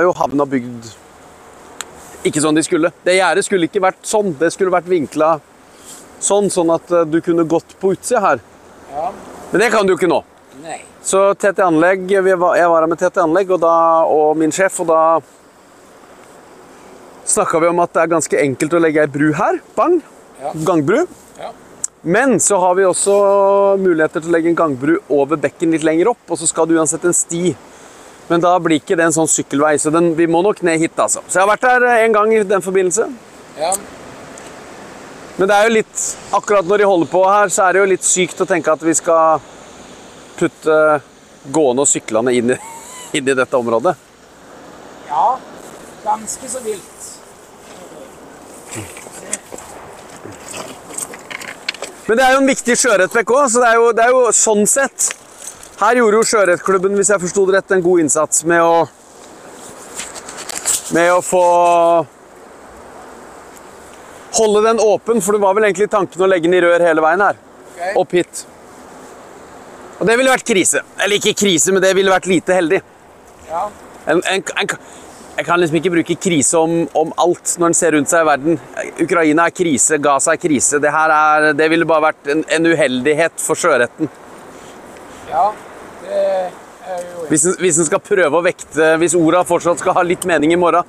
har jo havna bygd ikke sånn de skulle. Det gjerdet skulle ikke vært sånn. Det skulle vært vinkla sånn, sånn at eh, du kunne gått på utsida her. Ja. Men det kan du ikke nå. Nei. Så TT Anlegg, vi var, jeg var her med TT Anlegg og, da, og min sjef, og da snakka vi om at det er ganske enkelt å legge ei bru her. Bang! Ja. Gangbru. Ja. Men så har vi også muligheter til å legge en gangbru over bekken litt lenger opp, og så skal du uansett en sti. Men da blir ikke det en sånn sykkelvei, så den, vi må nok ned hit, altså. Så jeg har vært her eh, en gang i den forbindelse. Ja. Men det er jo litt Akkurat når de holder på her, så er det jo litt sykt å tenke at vi skal putte gående og syklende inn i, inn i dette området. ja. Ganske så vilt. Men det er jo en viktig sjøørretbekk òg, så det er, jo, det er jo sånn sett Her gjorde jo Sjøørretklubben, hvis jeg forsto det rett, en god innsats med å Med å få Holde den åpen, for det var vel egentlig tanken å legge den i rør hele veien her. Okay. Opp hit. Og det ville vært krise. Eller ikke krise, men det ville vært lite heldig. Ja. En, en, en, jeg kan liksom ikke bruke krise om, om alt når en ser rundt seg i verden. Ukraina er krise, Gaza er krise. Det, her er, det ville bare vært en, en uheldighet for sjøretten. ja. Det er jo Hvis en, hvis en skal prøve å vekte Hvis orda fortsatt skal ha litt mening i morgen.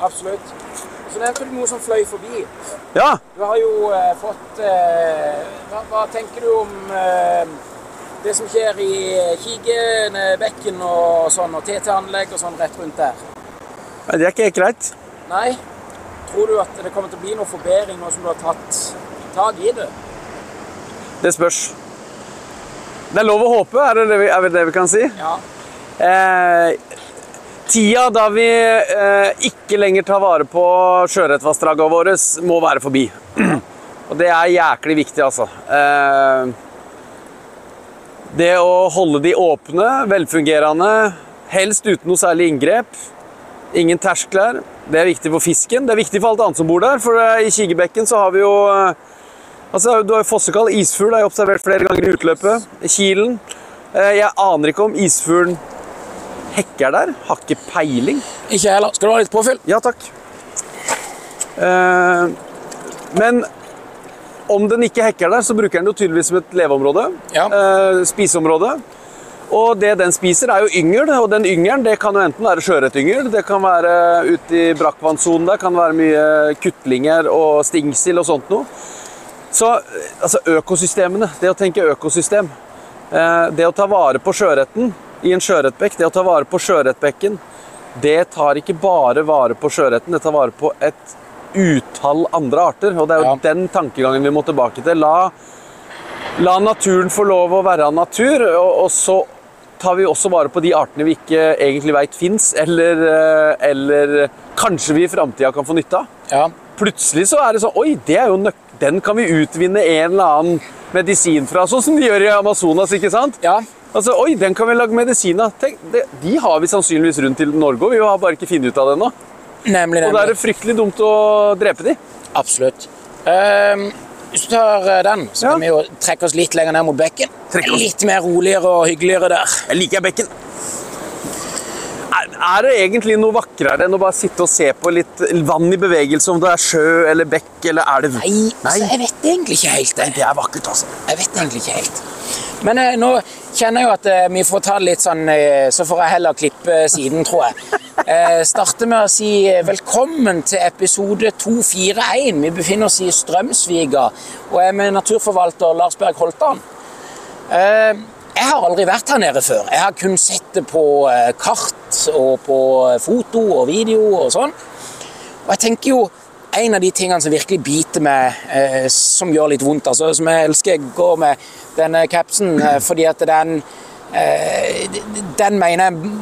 Absolutt. Så nevnte du noe som fløy forbi. Ja, Du har jo eh, fått eh, hva, hva tenker du om eh, det som skjer i Kigenebekken og sånn, og TT-anlegg og sånn rett rundt der? Nei, det er ikke helt greit. Nei? Tror du at det kommer til å bli noe forbedring nå som du har tatt tak i det? Det spørs. Det er lov å håpe, er det det vi, det, det vi kan si? Ja. Eh, tida da vi eh, ikke lenger tar vare på sjøørretvassdragene våre, må være forbi. Og det er jæklig viktig, altså. Eh, det å holde de åpne, velfungerende, helst uten noe særlig inngrep. Ingen terskler. Det er viktig for fisken. Det er viktig for alt annet som bor der. For eh, i Kigebekken så har vi jo eh, Altså, Du har jo fossekall, isfugl har jeg observert flere ganger i utløpet. Kilen. Eh, Jeg aner ikke om isfuglen hekker der. Har ikke peiling. Ikke jeg heller. Skal du ha litt påfyll? Ja takk. Eh, men om den ikke hekker der, så bruker den det jo tydeligvis som et leveområde. Ja. Eh, spiseområde. Og det den spiser, er jo yngel. Og den yngelen det kan jo enten være sjøørretyngel, det kan være ute i brakkvannssonen der, kan være mye kuttlinger og stingsild og sånt noe. Så altså økosystemene, det å tenke økosystem, eh, det å ta vare på sjøørreten i en sjøørretbekk, det å ta vare på sjøørretbekken, det tar ikke bare vare på sjøørreten, det tar vare på et utall andre arter. Og det er jo Ja. den tankegangen vi må tilbake til. La, la naturen få lov å være natur, og, og så tar vi også vare på de artene vi ikke egentlig veit fins, eller, eh, eller kanskje vi i framtida kan få nytte av. Ja. Plutselig så er det sånn Oi, det er jo nøk den kan vi utvinne en eller annen medisin fra, sånn som de gjør i Amazonas. ikke sant? ja. Altså, Oi, den kan vi lage medisin av. Tenk, det, De har vi sannsynligvis rundt i Norge, og vi har bare ikke funnet ut av det ennå. Nemlig, nemlig. Og da er det fryktelig dumt å drepe de. Absolutt. Um, hvis du tar eh, den, så Ja. kan vi jo trekke oss litt lenger ned mot bekken. Litt mer roligere og hyggeligere der. Jeg liker bekken. Er, det egentlig noe vakrere enn å bare sitte og se på litt vann i bevegelse, om det er sjø eller bekk, eller elv? Nei, Nei, altså, jeg vet egentlig ikke helt det. Det er vakkert, altså. Jeg vet egentlig ikke helt. Men eh, nå kjenner jeg jo at eh, vi får ta det litt sånn eh, Så får jeg heller klippe siden, tror jeg. Eh, starte med å si eh, velkommen til episode 241. Vi befinner oss i Strømsviga og er med naturforvalter Lars Berg Holtan. Eh, jeg har aldri vært her nede før. Jeg har kun sett det på eh, kart og på foto og video og sånn. Og jeg tenker jo en av de tingene som virkelig biter meg, eh, som gjør litt vondt, altså, som jeg elsker, går med denne capsen, eh, fordi at den eh, Den mener jeg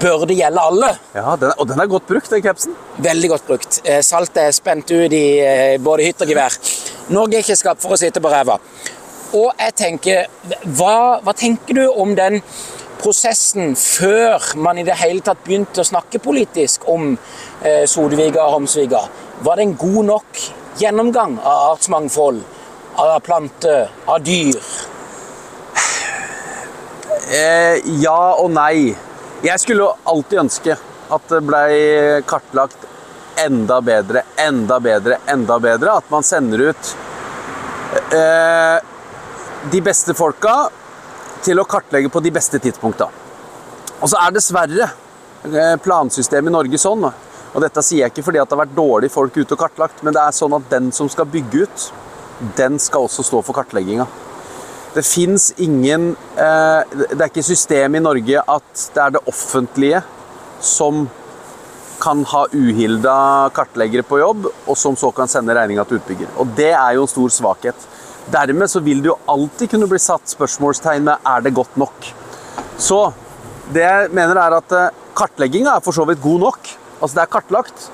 burde gjelde alle. Ja, den, Og den er godt brukt, den capsen. Veldig godt brukt. Eh, Saltet er spent ut i eh, både hytt og gevær. Norge er ikke skapt for å sitte på ræva. Og jeg tenker, hva, hva tenker du om den prosessen før man i det hele tatt begynte å snakke politisk om eh, Sodeviga og Homsviga? Var det en god nok gjennomgang av artsmangfold, av planter, av dyr? Eh, ja og nei. Jeg skulle alltid ønske at det ble kartlagt enda bedre, enda bedre, enda bedre. At man sender ut eh, de beste folka til å kartlegge på de beste tidspunkta. Og så er dessverre eh, plansystemet i Norge sånn, og dette sier jeg ikke fordi det har vært dårlige folk ute og kartlagt, men det er sånn at den som skal bygge ut, den skal også stå for kartlegginga. Det fins ingen eh, Det er ikke system i Norge at det er det offentlige som kan ha uhilda kartleggere på jobb, og som så kan sende regninga til utbygger. Og det er jo en stor svakhet. Dermed så vil det jo alltid kunne bli satt spørsmålstegn med er det godt nok. Så det jeg mener er at eh, kartlegginga er for så vidt god nok. Altså det er kartlagt,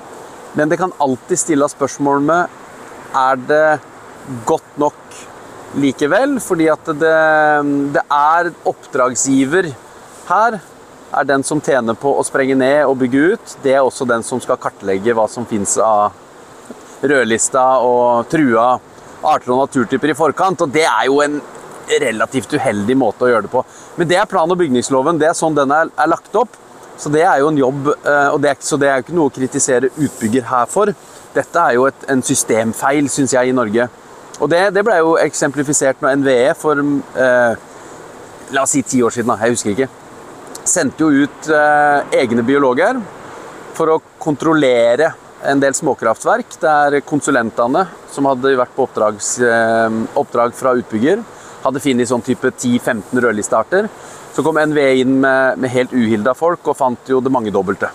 men det kan alltid stilles spørsmål med er det godt nok likevel, fordi at det, det er oppdragsgiver her er den som tjener på å sprenge ned og bygge ut. Det er også den som skal kartlegge hva som fins av rødlista og trua arter og naturtyper i forkant. Og det er jo en relativt uheldig måte å gjøre det på. Men det er plan- og bygningsloven. Det er sånn den er, er lagt opp. Så det er jo en jobb, eh, og det er, så det er jo ikke noe å kritisere utbygger her for. Dette er jo et, en systemfeil, syns jeg, i Norge. Og det, det ble jo eksemplifisert når NVE for eh, la oss si ti år siden, da, jeg husker ikke, sendte jo ut eh, egne biologer for å kontrollere en del småkraftverk der konsulentene som hadde vært på oppdrags, eh, oppdrag fra utbygger, hadde funnet sånn type 10-15 rødlistearter. Så kom NVE inn med, med helt uhilda folk og fant jo det mangedobbelte.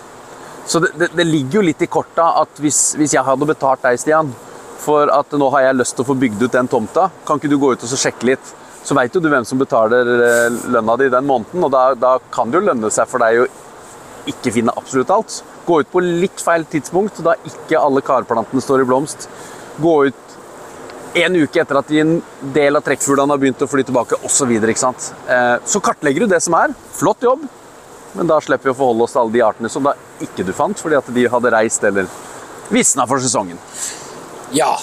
Så det, det, det, ligger jo litt i korta at hvis, hvis jeg hadde betalt deg, Stian, for at nå har jeg lyst til å få bygd ut den tomta, kan ikke du gå ut og sjekke litt? Så veit jo du hvem som betaler eh, lønna di den måneden, og da, da kan det jo lønne seg for deg å ikke finne absolutt alt. Gå ut på litt feil tidspunkt, da ikke alle karplantene står i blomst. Gå ut en uke etter at en del av trekkfuglene har begynt å fly tilbake, osv. Så, eh, så kartlegger du det som er. Flott jobb, men da slipper vi å forholde oss til alle de artene som da ikke du fant fordi at de hadde reist eller visna for sesongen. Ja.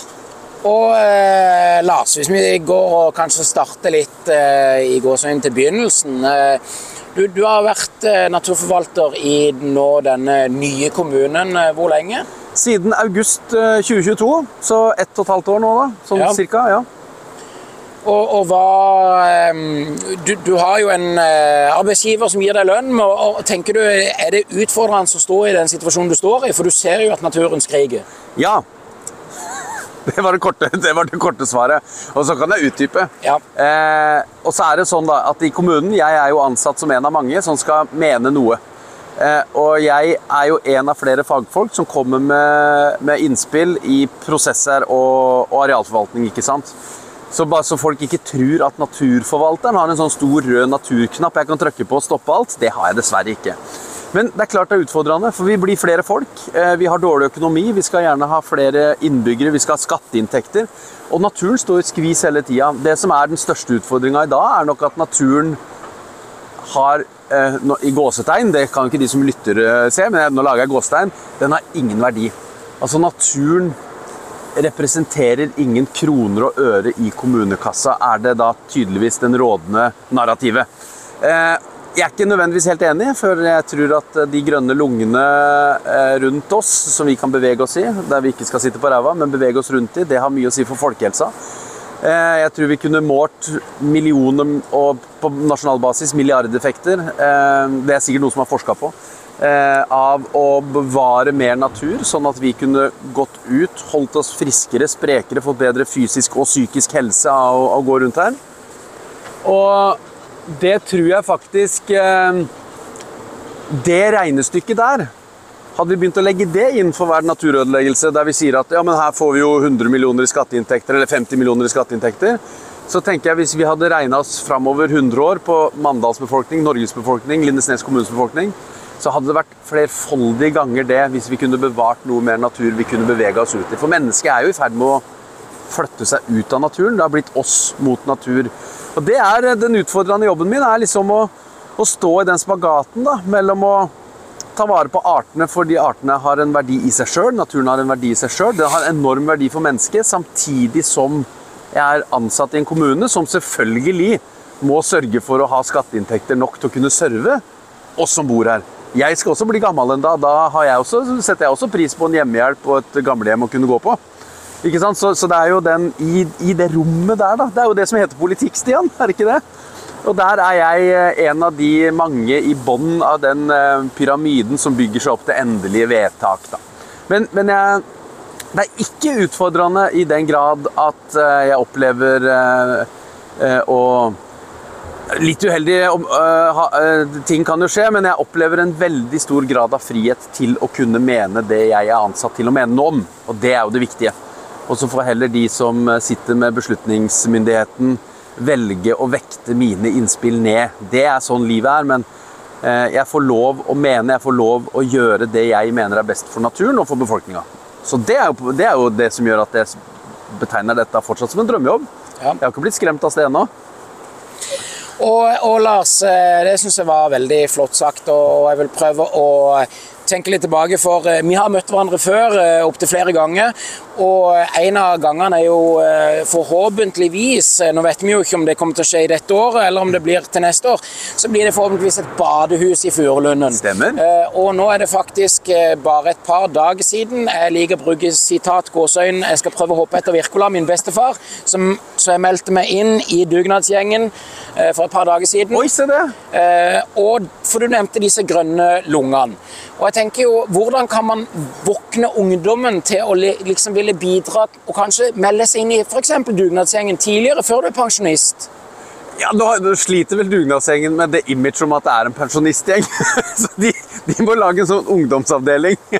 Og eh, Lars, hvis vi går og kanskje starter litt eh, i gåsøyne til begynnelsen. Eh, du, du, har vært eh, naturforvalter i nå denne nye kommunen. Eh, hvor lenge? Siden august 2022, eh, så ett og et halvt år nå, da. Sånn ja. cirka. ja. Og, og hva du, du, har jo en arbeidsgiver som gir deg lønn. Og, tenker du, Er det utfordrende å stå i den situasjonen du står i? For du ser jo at naturen skriker. Ja, det var det korte, det var det korte svaret. Og så kan jeg utdype. Ja. Eh, og så er det sånn da, at i kommunen, Jeg er jo ansatt som en av mange som skal mene noe. Eh, og jeg er jo en av flere fagfolk som kommer med, med innspill i prosesser og, og, arealforvaltning. ikke sant? Så bare så folk ikke tror at naturforvalteren har en sånn stor rød naturknapp jeg kan trykke på og stoppe alt, det har jeg dessverre ikke. Men det er klart det er utfordrende, for vi blir flere folk. Eh, vi har dårlig økonomi, vi skal gjerne ha flere innbyggere, vi skal ha skatteinntekter. Og naturen står i skvis hele tida. Det som er den største utfordringa i dag, er nok at naturen har eh, I gåsetegn, det kan ikke de som lytter eh, se, men nå lager jeg gåsetegn. Den har ingen verdi. Altså naturen representerer ingen kroner og øre i kommunekassa, er det da tydeligvis den rådende narrativet. Jeg er ikke nødvendigvis helt enig, for jeg tror at de grønne lungene eh, rundt oss, som vi kan bevege oss i, der vi ikke skal sitte på ræva, men bevege oss rundt i, det har mye å si for folkehelsa. Eh, jeg tror vi kunne målt millioner og på nasjonal basis milliardeffekter. Eh, det er sikkert noe som er forska på. Av å bevare mer natur, sånn at vi kunne gått ut, holdt oss friskere, sprekere, fått bedre fysisk og psykisk helse av å gå rundt her. Og det tror jeg faktisk eh, Det regnestykket der Hadde vi begynt å legge det inn for hver naturødeleggelse, der vi sier at ja, men her får vi jo 100 millioner i skatteinntekter, eller 50 millioner i skatteinntekter, så tenker jeg hvis vi hadde regna oss framover 100 år på Mandals befolkning, Norges befolkning, Lindesnes kommunes befolkning, så hadde det vært flerfoldige ganger det hvis vi kunne bevart noe mer natur vi kunne bevege oss ut i. For mennesket er jo i ferd med å flytte seg ut av naturen. Det har blitt oss mot natur. Og det er eh, Den utfordrende jobben min er liksom å, å stå i den spagaten da, mellom å ta vare på artene fordi artene har en verdi i seg sjøl, naturen har en verdi i seg sjøl, det har enorm verdi for mennesket, samtidig som jeg er ansatt i en kommune som selvfølgelig må sørge for å ha skatteinntekter nok til å kunne serve oss som bor her jeg skal også bli gammel en dag. Da jeg også, setter jeg også pris på en hjemmehjelp og et gamlehjem å kunne gå på. Ikke sant? Så, så det er jo den i, i, det rommet der, da. Det er jo det som heter politikk, Stian. Er det ikke det? Og der er jeg eh, en av de mange i bånn av den eh, pyramiden som bygger seg opp til endelige vedtak. Da. Men, men jeg, det er ikke utfordrende i den grad at eh, jeg opplever å Litt uheldig ting kan jo skje, men jeg opplever en veldig stor grad av frihet til å kunne mene det jeg er ansatt til å mene noe om. Og det er jo det viktige. Og så får heller de som sitter med beslutningsmyndigheten, velge å vekte mine innspill ned. Det er sånn livet er. Men eh, jeg får lov å mene, jeg får lov å gjøre det jeg mener er best for naturen og for befolkninga. Så det er, jo, det er, jo, det som gjør at jeg betegner dette fortsatt som en drømmejobb. Ja. Jeg har ikke blitt skremt av sted ennå. Og, og, Lars, eh, det syns jeg var veldig flott sagt, og jeg vil prøve å tenke litt tilbake, for eh, vi har møtt hverandre før eh, opptil flere ganger. Og en av gangene er jo eh, forhåpentligvis Nå vet vi jo ikke om det kommer til å skje i dette året, eller om det blir til neste år. Så blir det forhåpentligvis et badehus i Furulunden. Stemmer. Og nå er det faktisk bare et par dager siden. Jeg liker å bruke sitat gåseøyne. Jeg skal prøve å hoppe etter Wirkola, min bestefar. Som, så jeg meldte meg inn i dugnadsgjengen for et par dager siden. Oi, se det. Og for du nevnte disse grønne lungene. Og jeg tenker jo, Hvordan kan man våkne ungdommen til å liksom ville bidra og kanskje melde seg inn i f.eks. dugnadsgjengen tidligere, før du er pensjonist? Ja, Nå sliter vel dugnadsgjengen med det image om at det er en pensjonistgjeng. Så de, de må lage en sånn ungdomsavdeling.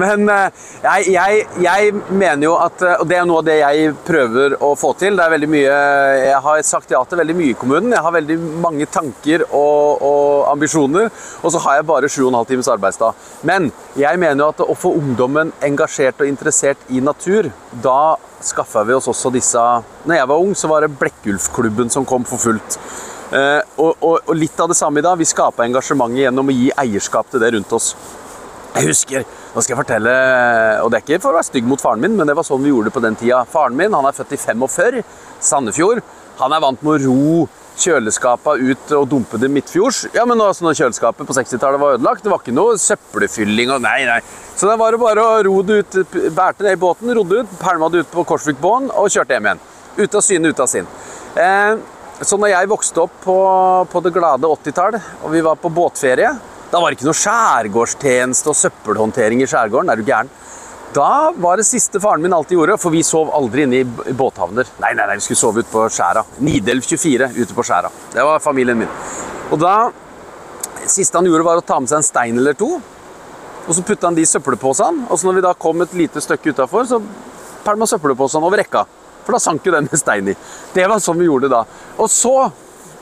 Men eh, jeg, jeg, jeg, mener jo at eh, Og det er noe av det jeg prøver å få til. Det er veldig mye Jeg har sagt ja til veldig mye i kommunen. Jeg har veldig mange tanker og, og ambisjoner. Og så har jeg bare 7,5 times arbeidsdag. Men jeg mener jo at å få ungdommen engasjert og interessert i natur, da skaffa vi oss også disse Når jeg var ung, så var det Blekkulfklubben som kom for fullt. Eh, og, og, og, litt av det samme i dag. Vi skapa engasjementet gjennom å gi eierskap til det rundt oss. Jeg husker nå skal jeg fortelle, og Det er ikke for å være stygg mot faren min, men det var sånn vi gjorde det på den tida. Faren min han er født i 45, Sandefjord. Han er vant med å ro kjøleskapet ut og dumpe det midtfjords. Ja, men altså, når kjøleskapet på 60-tallet var ødelagt, det var ikke noe søppelfylling og nei, nei. Så det var det bare å ro det ut, bærte det i båten, rodde ut, pælma det ut på Korsvikbåen og kjørte hjem igjen. Ute av syne, ute av sinn. Eh, så når jeg vokste opp på, på det glade 80-tall, og vi var på båtferie da var det ikke noe skjærgårdstjeneste og søppelhåndtering i skjærgården. Er du gæren? Da var det siste faren min alltid gjorde, for vi sov aldri inne i båthavner. Nei, nei, nei, vi skulle sove ute på skjæra. Nidelv 24 ute på skjæra. Det var familien min. Og da Siste han gjorde, var å ta med seg en stein eller to. Og så putta han de i søppelposene. Og så når vi da kom et lite stykke utafor, så pælma søppelposene over rekka. For da sank jo den med stein i. Det var sånn vi gjorde det da. Og så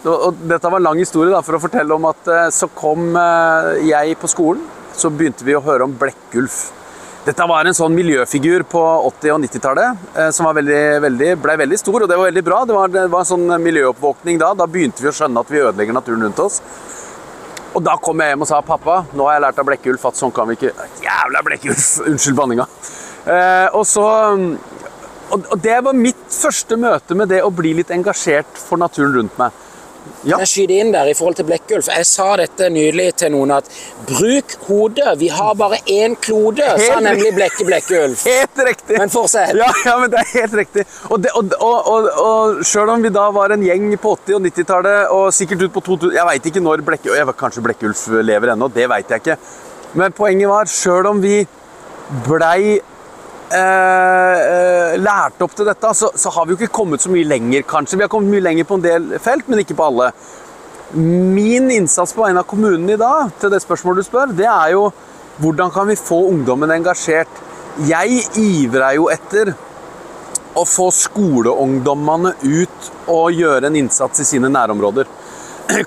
og dette var en lang historie da, for å fortelle om at eh, så kom eh, jeg på skolen. Så begynte vi å høre om Blekkulf. Dette var en sånn miljøfigur på 80- og 90-tallet eh, som veldig, veldig, ble veldig stor, og det var veldig bra. Det var, det var en sånn miljøoppvåkning da. Da begynte vi å skjønne at vi ødelegger naturen rundt oss. Og da kom jeg hjem og sa pappa, nå har jeg lært av Blekkulf at sånn kan vi ikke Jævla Blekkulf! Unnskyld banninga. Eh, og så og det var mitt første møte med det å bli litt engasjert for naturen rundt meg. Ja. Jeg skyter inn der i forhold til Blekkulf. Jeg sa dette nylig til noen at bruk hodet, vi har bare én klode, helt sa nemlig Blekke Blekkulf. Helt riktig. Men fortsett. Ja, ja, men det er helt riktig. Og, det, og, og, og, selv om vi da var en gjeng på 80- og 90-tallet, og sikkert ut på 2000 Jeg veit ikke når Blekke, kanskje Blekkulf lever ennå, det veit jeg ikke. Men poenget var, sjøl om vi blei Eh, eh, lært opp til dette, så, så, har vi jo ikke kommet så mye lenger, kanskje. Vi har kommet mye lenger på en del felt, men ikke på alle. Min innsats på vegne av kommunen i dag, til det spørsmålet du spør, det er jo hvordan kan vi få ungdommen engasjert? Jeg ivrer jo etter å få skoleungdommene ut og gjøre en innsats i sine nærområder.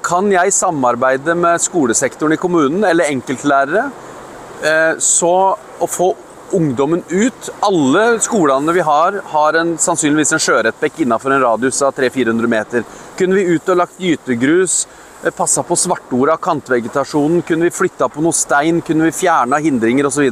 Kan jeg samarbeide med skolesektoren i kommunen eller enkeltlærere, eh, så å få ungdommen ut. Alle skolene vi har, har en, sannsynligvis en sjøørretbekk innenfor en radius av 300-400 meter. Kunne vi ut og lagt gytegrus, eh, passa på svartorda, kantvegetasjonen, kunne vi flytta på noe stein, kunne vi fjerna hindringer osv.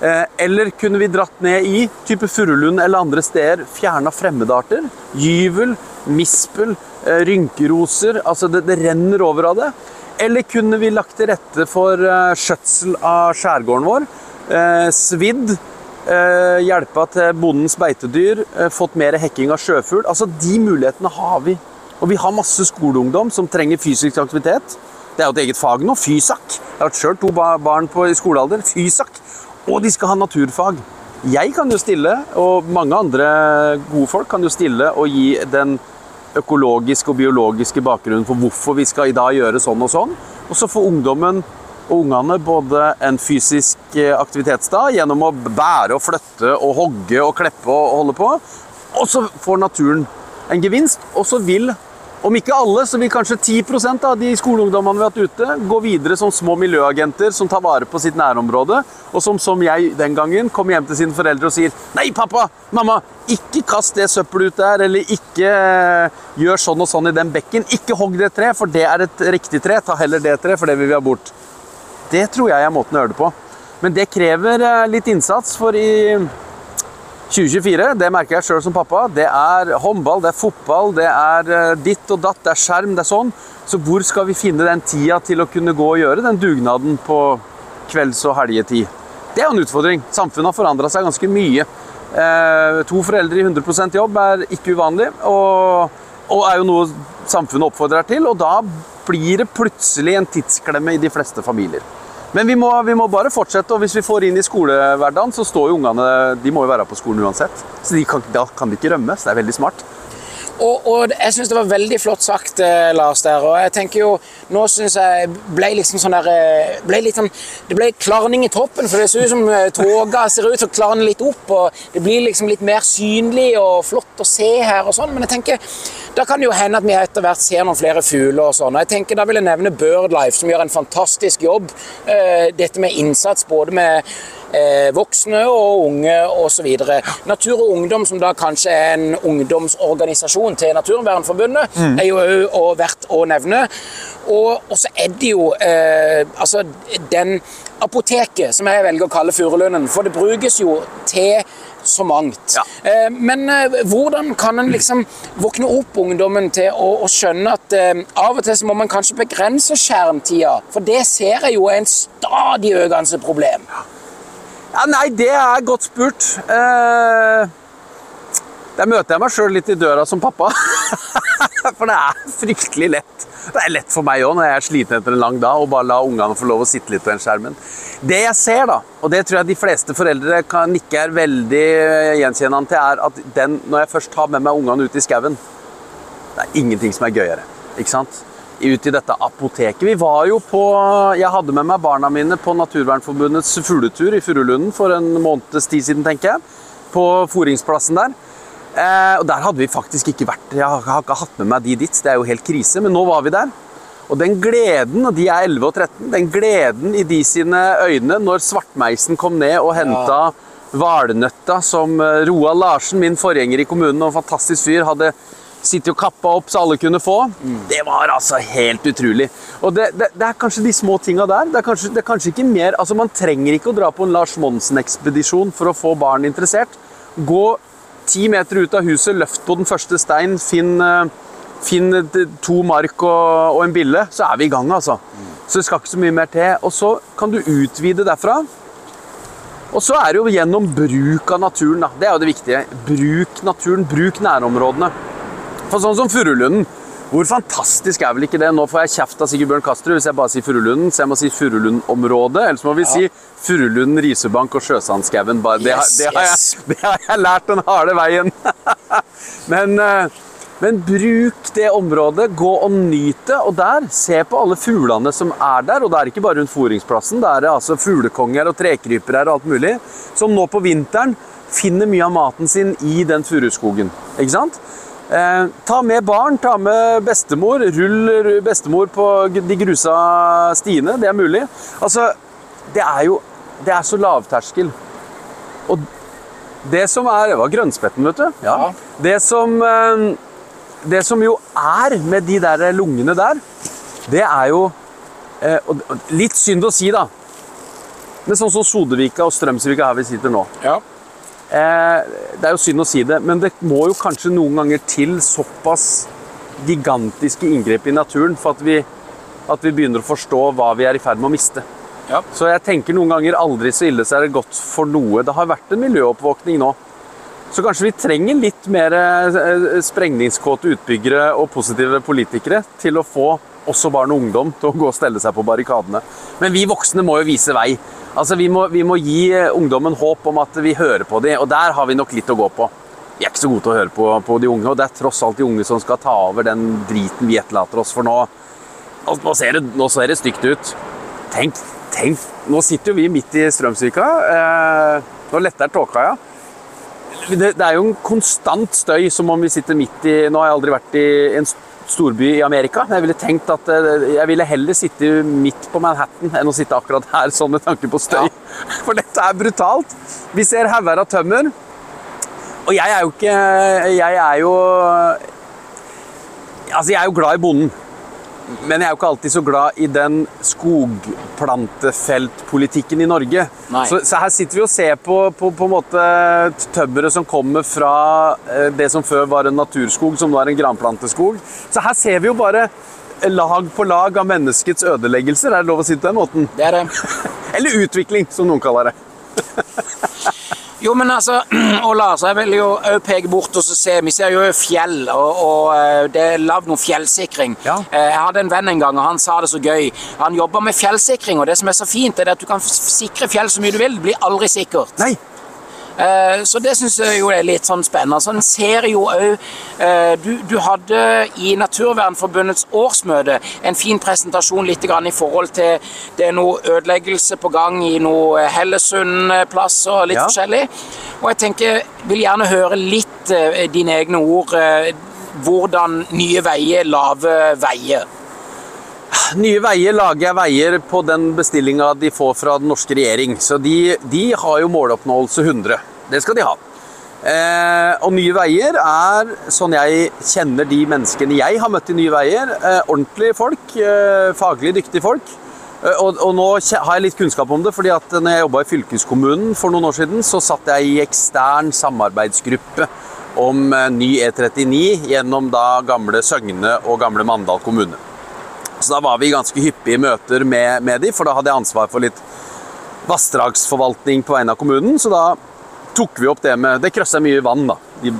Eh, eller kunne vi dratt ned i type Furulund eller andre steder, fjerna fremmedarter? Gyvel, mispel, eh, rynkeroser. Altså det, det renner over av det. Eller kunne vi lagt til rette for skjøtsel av skjærgården vår? Eh, svidd. eh, hjelpa til bondens beitedyr. eh, fått mer hekking av sjøfugl. Altså, de mulighetene har vi. Og vi har masse skoleungdom som trenger fysisk aktivitet. Det er jo et eget fag nå. Fysak. Jeg har sjøl to barn på, i skolealder. Fysak. Og de skal ha naturfag. Jeg kan jo stille, og mange andre gode folk kan jo stille og gi den økologiske og biologiske bakgrunnen for hvorfor vi skal i dag gjøre sånn og sånn. Og så får ungdommen ungene både en fysisk eh, aktivitetsdag gjennom å bære og flytte og hogge og kleppe og holde på. Og så får naturen en gevinst, og så vil om ikke alle, så vil kanskje 10% av de skoleungdommene vi har hatt ute, gå videre som små miljøagenter som tar vare på sitt nærområde, og som, som jeg den gangen kommer hjem til sine foreldre og sier Nei, pappa, mamma, ikke kast det søppelet ut der, eller ikke eh, gjør sånn og sånn i den bekken. Ikke hogg det treet, for det er et riktig tre. Ta heller det treet, for det vil vi ha bort. Det tror jeg er måten å gjøre det på. Men det krever eh, litt innsats, for i 2024, det merker jeg sjøl som pappa, det er håndball, det er fotball, det er eh, ditt og datt, det er skjerm, det er sånn. Så hvor skal vi finne den tida til å kunne gå og gjøre den dugnaden på kvelds- og helgetid? Det er jo en utfordring. Samfunnet har forandra seg ganske mye. Eh, to foreldre i 100% jobb er ikke uvanlig, og, og er jo noe samfunnet oppfordrer til. Og da blir det plutselig en tidsklemme i de fleste familier. Men vi må, vi må bare fortsette, og hvis vi får inn i skolehverdagen, så står jo ungene De må jo være på skolen uansett. Så kan, da kan de ikke rømme. Så det er veldig smart. Og, og jeg syns det var veldig flott sagt, eh, Lars, der. Og jeg tenker jo Nå syns jeg ble liksom sånn der eh, ble litt sånn, Det ble klarning i toppen, for det ser ut som tåka toga ser ut til å klarne litt opp. Og det blir liksom litt mer synlig og flott å se her og sånn. Men jeg tenker da kan det jo hende at vi etter hvert ser noen flere fugler og sånn. Og jeg tenker Da vil jeg nevne Birdlife, som gjør en fantastisk jobb. Eh, Dette med innsats både med eh, voksne og unge osv. Natur og Ungdom, som da kanskje er en ungdomsorganisasjon til Naturvernforbundet, er jo òg verdt å nevne. Og så er det jo eh, altså den apoteket, som jeg velger å kalle Furulunden, for det brukes jo til så mangt. Ja. Eh, men eh, hvordan kan en liksom våkne opp ungdommen til å, å skjønne at eh, av og til så må man kanskje begrense skjermtida? For det ser jeg jo er en stadig økende problem. Ja, Nei, det er godt spurt. Eh, der møter jeg meg sjøl litt i døra som pappa. For det er fryktelig lett. Det er lett for meg òg når jeg er sliten etter en lang dag, å bare la ungene få lov å sitte litt på den skjermen. Det jeg ser, da, og det tror jeg de fleste foreldre kan nikke er veldig gjenkjennende til, er at den, når jeg først tar med meg ungene ut i skauen Det er ingenting som er gøyere. Ikke sant? Ut i dette apoteket. Vi var jo på Jeg hadde med meg barna mine på Naturvernforbundets fugletur i Furulunden for en måneds tid siden, tenker jeg. På foringsplassen der. Eh, og der hadde vi faktisk ikke vært. Jeg har ikke hatt med meg de dit. Det er jo helt krise. Men nå var vi der. Og den gleden, og de er 11 og 13, den gleden i de sine øyne når svartmeisen kom ned og henta valnøtta som eh, Roald Larsen, min forgjenger i kommunen og en fantastisk fyr, hadde sittet og kappa opp så alle kunne få. Det var altså helt utrolig. Og det, det, det er kanskje de små tinga der. Det er, kanskje, det er kanskje ikke mer Altså, man trenger ikke å dra på en Lars Monsen-ekspedisjon for å få barn interessert. Gå ti meter ut av huset, løft på den første stein, finn, eh, finn to mark og, og en bille, så er vi i gang, altså. Så det skal ikke så mye mer til. Og så kan du utvide derfra. Og så er det jo gjennom bruk av naturen. Da. Det er jo det viktige. Bruk naturen, bruk nærområdene. For sånn som Furulunden. Hvor fantastisk er vel ikke det? Nå får jeg kjeft av Sigurd Bjørn Kastrud hvis jeg bare sier Furulunden, så jeg må si Furulundområdet. Eller så må vi si Furulunden, Risebank og Sjøsandskauen. Det, Yes, det, yes. det har jeg lært den harde veien. men, eh, men bruk det området, gå og nyt det. Og der, se på alle fuglene som er der. Og det er ikke bare rundt foringsplassen, det er altså fuglekonger og trekrypere og alt mulig. Som nå på vinteren finner mye av maten sin i den furuskogen. Ikke sant? Eh, ta med barn, ta med bestemor. Rull bestemor på de grusa stiene. Det er mulig. Altså, det er jo Det er så lavterskel. Og det som er Det var grønnspetten, vet du. Ja. Det som eh, Det som jo er med de der lungene der, det er jo eh, Litt synd å si, da. Men sånn som Sodevika og Strømsvika her vi sitter nå. Ja. Eh, det er jo synd å si det, men det må jo kanskje noen ganger til såpass gigantiske inngrep i naturen for at vi at vi begynner å forstå hva vi er i ferd med å miste. Ja. Så jeg tenker noen ganger aldri så ille så er det godt for noe. Det har vært en miljøoppvåkning nå. Så kanskje vi trenger litt mer eh, sprengningskåte utbyggere og positive politikere til å få også barn og ungdom til å gå og stelle seg på barrikadene. Men vi voksne må jo vise vei. Altså, vi må, vi må gi eh, ungdommen håp om at vi hører på dem, og der har vi nok litt å gå på. Vi er ikke så gode til å høre på, på de unge, og det er tross alt de unge som skal ta over den driten vi etterlater oss for nå. Nå ser det, nå ser det stygt ut. Tenk, tenk, nå sitter jo vi midt i Strømsvika. Eh, nå letter tåka, ja. Det, det er jo en konstant støy, som om vi sitter midt i Nå har jeg aldri vært i en storby i Amerika. Jeg ville tenkt at eh, jeg ville heller sitte midt på Manhattan enn å sitte akkurat her, sånn med tanke på støy. For dette er brutalt. Vi ser hauger av tømmer. Og jeg er jo ikke Jeg er jo Altså, jeg er jo glad i bonden. Men jeg er jo ikke alltid så glad i den skogplantefeltpolitikken i Norge. Så, så her sitter vi og ser på, på, på en måte tømmeret som kommer fra eh, det som før var en naturskog, som nå er en granplanteskog. Så her ser vi jo bare lag på lag av menneskets ødeleggelser. Er det lov å si det på den måten? Det er det. Eller utvikling, som noen kaller det. Jo, men altså, og Lars, jeg vil jo òg peke bort og se Vi ser jo fjell, og, og eh, det er lagd noe fjellsikring. Ja. Eh, Jeg hadde en venn en gang, og han sa det så gøy. Han jobber med fjellsikring, og det som er så fint, er at du kan sikre fjell så mye du vil. Det blir aldri sikkert. Nei. Eh, Så det syns jeg jo er litt sånn spennende. Så en ser jo òg du, du hadde i Naturvernforbundets årsmøte en fin presentasjon litt grann i forhold til det er noe ødeleggelse på gang i noe Hellesund-plass og litt Ja. forskjellig. Og jeg tenker, vil gjerne høre litt eh, dine egne ord. eh, Hvordan Nye Veier lager veier. Nye Veier lager veier på den bestillinga de får fra den norske regjering. Så de, de har jo måloppnåelse 100. Det skal de ha. Eh, og Nye Veier er, sånn jeg kjenner de menneskene jeg har møtt i Nye Veier, eh, ordentlige folk. Eh, faglig dyktige folk. Eh, og, og nå har jeg litt kunnskap om det, fordi at når jeg jobba i fylkeskommunen for noen år siden, så satt jeg i ekstern samarbeidsgruppe om eh, ny E39 gjennom da gamle Søgne og gamle Mandal kommune. Så da var vi i ganske hyppige møter med, med de, for da hadde jeg ansvar for litt vassdragsforvaltning på vegne av kommunen. Så da tok vi opp det med Det krøsser mye vann, da, de,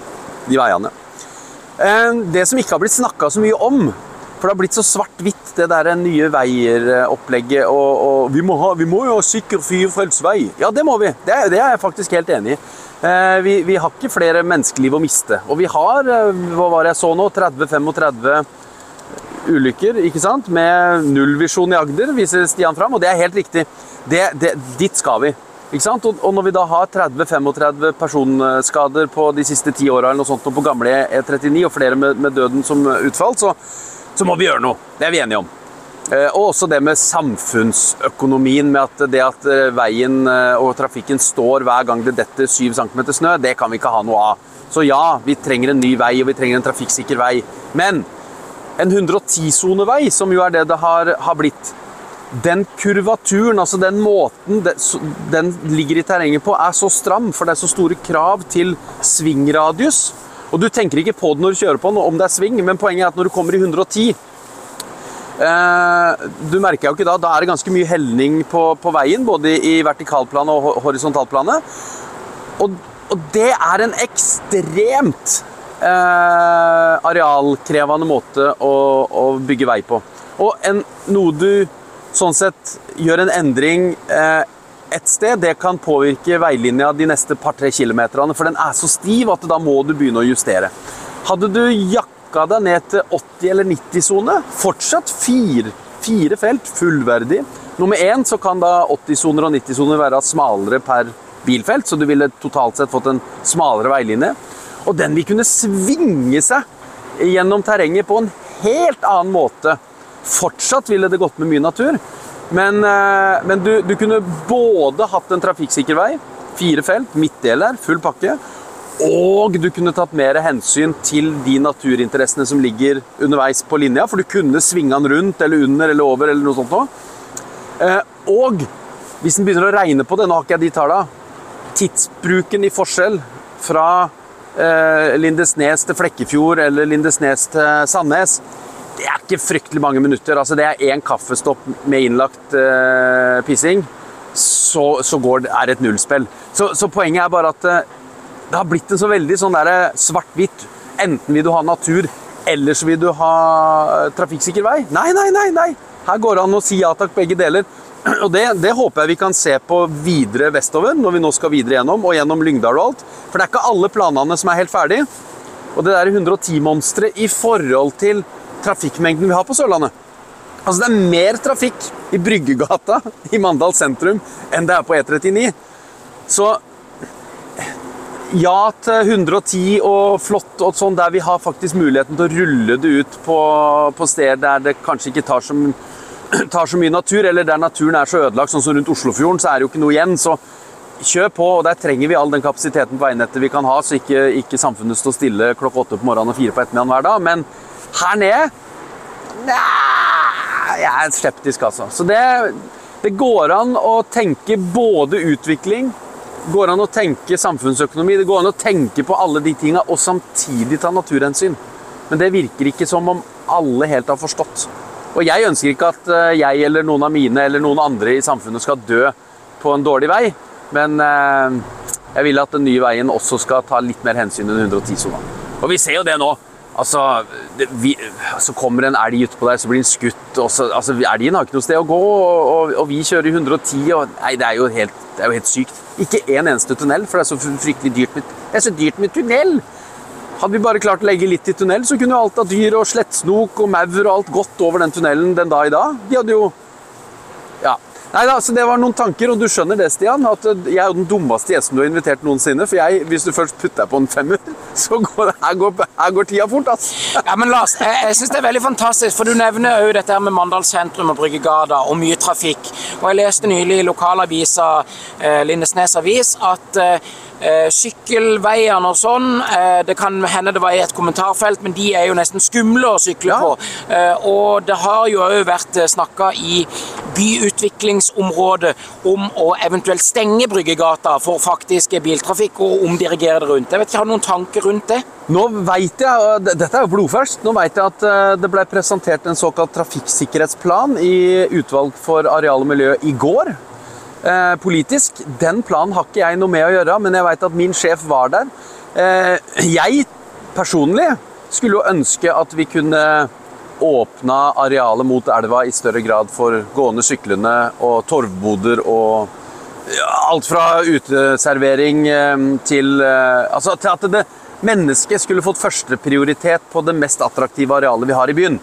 de veiene. Eh, Det som ikke har blitt snakka så mye om, for det har blitt så svart-hvitt, det der Nye Veier-opplegget, og, og vi, må ha, vi må jo ha sikker firefeltsvei. Ja, det må vi. Det, det er jeg faktisk helt enig i. Eh, Vi, vi har ikke flere menneskeliv å miste. Og vi har, eh, hva var det jeg så nå, 30-35 ulykker, ikke sant? Med nullvisjon i Agder, viser Stian fram, og det er helt riktig. Det, det, dit skal vi. Ikke sant? Og, når vi da har 30-35 personskader på de siste ti åra på gamle E39, og flere med, med døden som utfall, så, så må vi gjøre noe. Det er vi enige om. Eh, Og også det med samfunnsøkonomien, med at det at eh, veien eh, og trafikken står hver gang det detter 7 cm snø, det kan vi ikke ha noe av. Så ja, vi trenger en ny vei, og vi trenger en trafikksikker vei. Men en 110-sonevei, som jo er det det har, har blitt, den kurvaturen, altså den måten den ligger i terrenget på, er så stram, for det er så store krav til svingradius. Og du tenker ikke på det når du kjører på den, om det er sving, men poenget er at når du kommer i 110 eh, Du merker jo ikke da, da er det ganske mye helning på, på veien, både i vertikalplanet og ho- horisontalplanet. Og, og det er en ekstremt eh, arealkrevende måte å, å bygge vei på. Og en, noe du sånn sett gjør en endring eh, et sted, det kan påvirke veilinja de neste par-tre kilometerne, for den er så stiv at da må du begynne å justere. Hadde du jakka deg ned til 80- eller 90-sone, fortsatt fire, fire felt, fullverdig. Nummer én så kan da 80-soner og 90-soner være smalere per bilfelt, så du ville totalt sett fått en smalere veilinje. Og den vil kunne svinge seg gjennom terrenget på en helt annen måte. Fortsatt ville det gått med mye natur, men, eh, men du, du kunne både hatt en trafikksikker vei, fire felt, midtdeler, full pakke, og du kunne tatt mer hensyn til de naturinteressene som ligger underveis på linja, for du kunne svinge den rundt eller under eller over eller noe sånt noe. Eh, Og hvis den begynner å regne på det, nå har ikke jeg de tallene, tidsbruken i forskjell fra eh, Lindesnes til Flekkefjord eller Lindesnes til Sandnes, det er ikke fryktelig mange minutter. Altså, det er én kaffestopp med innlagt uh, pissing, så, så går er det et nullspill. Så, så poenget er bare at uh, det har blitt en så veldig sånn svart-hvitt. Enten vil du ha natur, eller så vil du ha eh, trafikksikker vei. Nei, nei, nei! nei. Her går det an å si ja takk, begge deler. Og det, det, håper jeg vi kan se på videre vestover, når vi nå skal videre gjennom, og gjennom Lyngdal og alt. For det er ikke alle planene som er helt ferdig. Og det der 110-monsteret i forhold til trafikkmengden vi har på Sørlandet. Altså Det er mer trafikk i Bryggegata i Mandal sentrum enn det er på E39. Så ja til 110 og flott og sånn, der vi har faktisk muligheten til å rulle det ut på, på steder der det kanskje ikke tar så, tar så, mye natur, eller der naturen er så ødelagt, sånn som rundt Oslofjorden, så er det jo ikke noe igjen. Så kjør på, og der trenger vi all den kapasiteten på veinettet vi kan ha, så ikke, ikke samfunnet står stille klokka åtte på morgenen og fire på ettermiddagen hver dag. Men her nede Nei, jeg er skeptisk, altså. Så det, det går an å tenke både utvikling går an å tenke samfunnsøkonomi, det går an å tenke på alle de tinga og samtidig ta naturhensyn. Men det virker ikke som om alle helt har forstått. Og jeg ønsker ikke at eh, jeg eller noen av mine eller noen andre i samfunnet skal dø på en dårlig vei, men eh, jeg vil at den nye veien også skal ta litt mer hensyn enn 110-sona. Og vi ser jo det nå. Altså, det, vi, så kommer en elg utpå der, så blir den skutt. Og så, altså, elgen har ikke noe sted å gå, og, og, og vi kjører i 110. Og, nei, det er, jo helt, det er jo helt sykt. Ikke en eneste tunnel, for det er så fryktelig dyrt med, det er så dyrt med tunnel. Hadde vi bare klart å legge litt i tunnel, så kunne jo alt av dyr og slettsnok og maur og alt gått over den tunnelen den dag i dag. De hadde jo. Nei da, så Det var noen tanker, og du skjønner det, Stian, at jeg er jo den dummeste gjesten du har invitert noensinne. For jeg, hvis du først putter deg på en femmer, så går, her, går, her går tida fort. altså. Ja, men Lars, jeg, jeg synes det er veldig fantastisk, for du nevner jo dette her med Mandal sentrum og Bryggegata og mye trafikk. Og jeg leste nylig i lokalavisa eh, Lindesnes Avis at eh, Eh, sykkelveiene og sånn. Eh, det kan hende det var i et kommentarfelt, men de er jo nesten skumle å sykle på. Eh, og det har jo òg vært snakka i byutviklingsområdet om å eventuelt stenge Bryggegata for faktisk biltrafikk og omdirigere det rundt. Jeg vet ikke, Har du noen tanker rundt det? Nå vet jeg, og Dette er jo blodferskt. Nå vet jeg at det ble presentert en såkalt trafikksikkerhetsplan i utvalg for areal og miljø i går. Eh, politisk. Den planen har ikke jeg noe med å gjøre, men jeg vet at min sjef var der. Eh, jeg personlig skulle jo ønske at vi kunne åpna arealet mot elva i større grad for gående, syklende og torvboder og alt fra uteservering eh, til eh, Altså til at det, mennesket skulle fått førsteprioritet på det mest attraktive arealet vi har i byen.